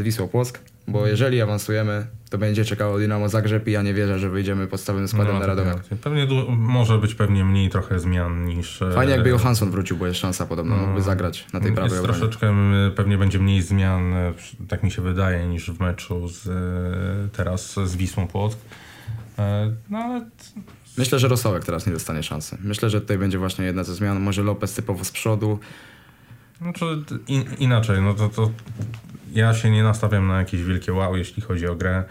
y, Wisłą Płock, bo jeżeli awansujemy, to będzie czekało Dynamo Zagrzeb i ja nie wierzę, że wyjdziemy podstawowym składem No, na Radomiak. Pewnie może być pewnie mniej trochę zmian niż... e, Fajnie jakby Johansson wrócił, bo jest szansa podobno, mógłby zagrać na tej prawej obronie. troszeczkę, pewnie będzie mniej zmian, e, tak mi się wydaje, niż w meczu z, e, teraz z Wisłą Płock. No ale Myślę, że Rosołek teraz nie dostanie szansy. Myślę, że tutaj będzie właśnie jedna ze zmian. Może Lopez typowo z przodu. Znaczy, in, inaczej, no to, to ja się nie nastawiam na jakieś wielkie wow, jeśli chodzi o grę.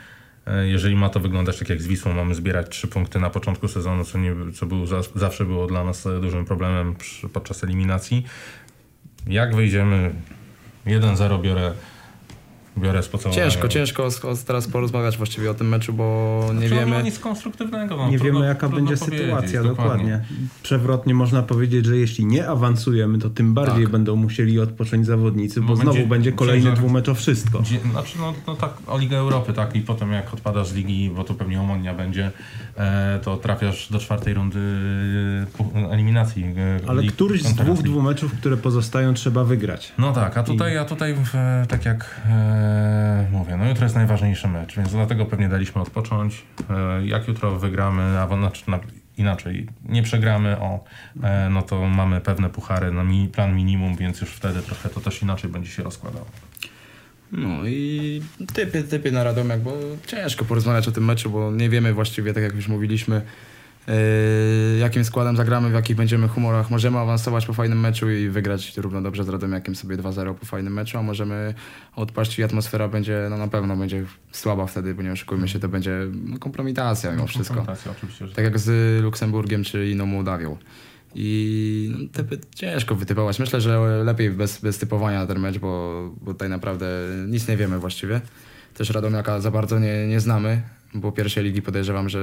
E, Jeżeli ma to wyglądać tak jak z Wisłą, mamy zbierać trzy punkty na początku sezonu, co, nie, co był, za- zawsze było dla nas e, dużym problemem przy, podczas eliminacji. Jak wyjdziemy 1-0 biorę, biorę. Ciężko, ciężko teraz porozmawiać właściwie o tym meczu, bo nie Znaczy, no, wiemy. nic konstruktywnego. No, Nie trudno- wiemy, jaka będzie sytuacja, dokładnie. Przewrotnie można powiedzieć, że jeśli nie awansujemy, to tym bardziej Tak. będą musieli odpocząć zawodnicy, bo, Bo znowu będzie będzie kolejny ciężar- dwumecz o wszystko. Znaczy, no, no tak, o Ligę Europy, tak, i potem jak odpadasz z ligi, bo to pewnie Omonia będzie, to trafiasz do czwartej rundy e, eliminacji. e, Ale lig- któryś z konferencji. dwóch dwumeczów, które pozostają, trzeba wygrać. No tak, a tutaj, a tutaj e, tak jak e, mówię, no jutro jest najważniejszy mecz, więc dlatego pewnie daliśmy odpocząć. E, jak jutro wygramy, a znaczy, na, inaczej, nie przegramy, o, e, no to mamy pewne puchary na mi, plan minimum, więc już wtedy trochę to też inaczej będzie się rozkładało. No i typy, typy na Radomiak, bo ciężko porozmawiać o tym meczu, bo nie wiemy właściwie, tak jak już mówiliśmy, yy, jakim składem zagramy, w jakich będziemy humorach. Możemy awansować po fajnym meczu i wygrać równo dobrze z Radomiakiem sobie 2-0 po fajnym meczu, a możemy odpaść i atmosfera będzie, no na pewno będzie słaba wtedy, bo nie oszukujmy się, to będzie no, kompromitacja mimo wszystko. Kompromitacja oczywiście, że Tak jak z Luksemburgiem czy inną Mołdawią. I no, typy ciężko wytypować. Myślę, że lepiej bez, bez typowania ten mecz, bo, bo tutaj naprawdę nic nie wiemy właściwie. Też Radomiaka za bardzo nie, nie znamy, bo pierwszej ligi podejrzewam, że,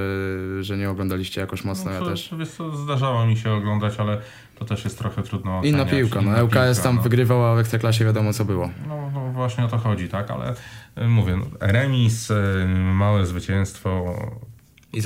że nie oglądaliście jakoś mocno. Ja no, to, też. Wiesz co, zdarzało mi się oglądać, ale to też jest trochę trudno Inna oceniać. piłka, no Inna ŁKS piłka, tam no. wygrywał, a w Ekstraklasie wiadomo co było. No, no właśnie o to chodzi, tak, ale y, mówię, no, remis, y, małe zwycięstwo, I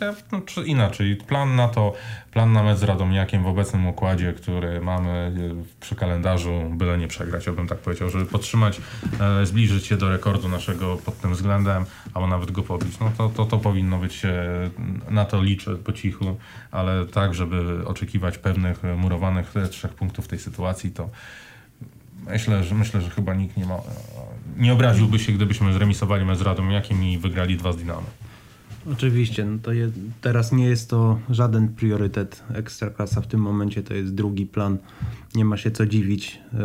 ja, no, czy inaczej, plan na to, plan na mecz z Radomiakiem w obecnym układzie, który mamy y, przy kalendarzu, byle nie przegrać, bym tak powiedział, żeby podtrzymać, e, zbliżyć się do rekordu naszego pod tym względem, albo nawet go pobić, no to, to, to powinno być, e, na to liczę po cichu, ale tak, żeby oczekiwać pewnych e, murowanych e, trzech punktów w tej sytuacji, to Myślę, że myślę, że chyba nikt nie ma. Nie obraziłby się, gdybyśmy zremisowali mecz z Radomiakiem i wygrali dwa z Dynamo. Oczywiście, no to je, teraz nie jest to żaden priorytet Ekstraklasa w tym momencie, to jest drugi plan. Nie ma się co dziwić. E,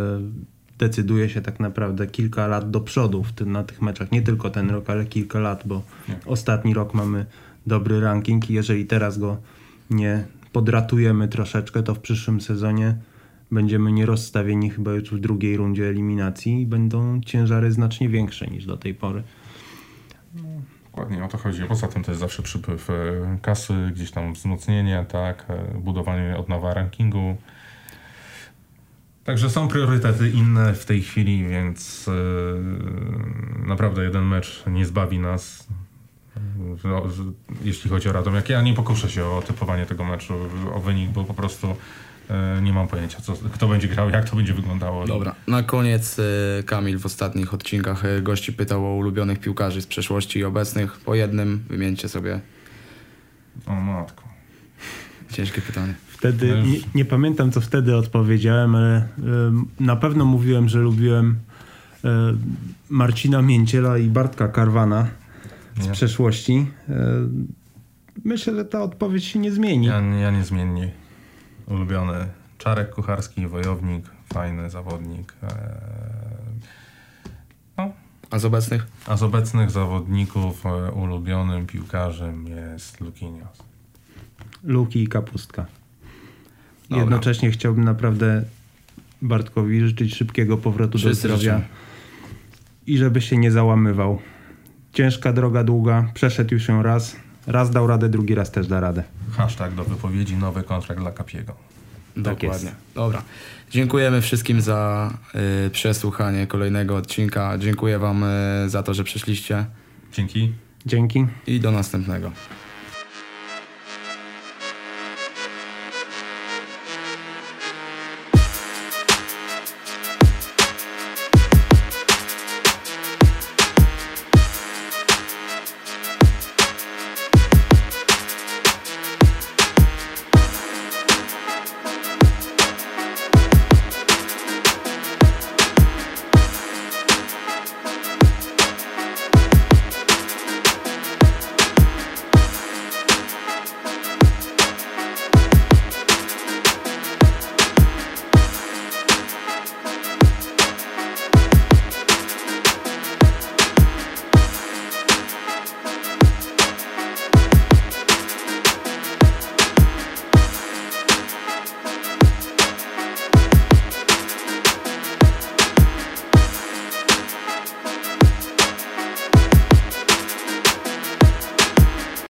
Decyduje się tak naprawdę kilka lat do przodu w tym, na tych meczach. Nie tylko ten rok, ale kilka lat, bo Nie. ostatni rok mamy dobry ranking i jeżeli teraz go nie podratujemy troszeczkę, to w przyszłym sezonie będziemy nierozstawieni chyba już w drugiej rundzie eliminacji i będą ciężary znacznie większe niż do tej pory. Dokładnie o to chodzi. Poza tym to jest zawsze przypływ e, kasy, gdzieś tam wzmocnienie, tak, e, budowanie od nowa rankingu. Także są priorytety inne w tej chwili, więc e, naprawdę jeden mecz nie zbawi nas. No, jeśli chodzi o Radomiak, ja nie pokuszę się o typowanie tego meczu, o wynik, bo po prostu nie mam pojęcia, co, kto będzie grał, jak to będzie wyglądało. Dobra, na koniec e, Kamil w ostatnich odcinkach e, gości pytał o ulubionych piłkarzy z przeszłości i obecnych. Po jednym wymieńcie sobie. O matko. Ciężkie pytanie. Wtedy nie, nie pamiętam, co wtedy odpowiedziałem, ale na pewno mówiłem, że lubiłem e, Marcina Mięciela i Bartka Karwana z Nie. przeszłości. E, myślę, że ta odpowiedź się nie zmieni. Ja, ja niezmiennie. Ulubiony Czarek Kucharski, wojownik, fajny zawodnik. Eee, No, A z obecnych? a z obecnych zawodników e, ulubionym piłkarzem jest Lukinios. Luki i Kapustka. Dobra. Jednocześnie chciałbym naprawdę Bartkowi życzyć szybkiego powrotu Wszyscy do zdrowia życzymy. i żeby się nie załamywał. Ciężka droga, długa, przeszedł już ją raz. Raz dał radę, drugi raz też da radę. Hashtag do wypowiedzi, nowy kontrakt dla Kapiego. Tak Dokładnie. jest. Dobra. Dziękujemy wszystkim za y, przesłuchanie kolejnego odcinka. Dziękuję Wam y, za to, że przyszliście Dzięki. Dzięki. i do następnego.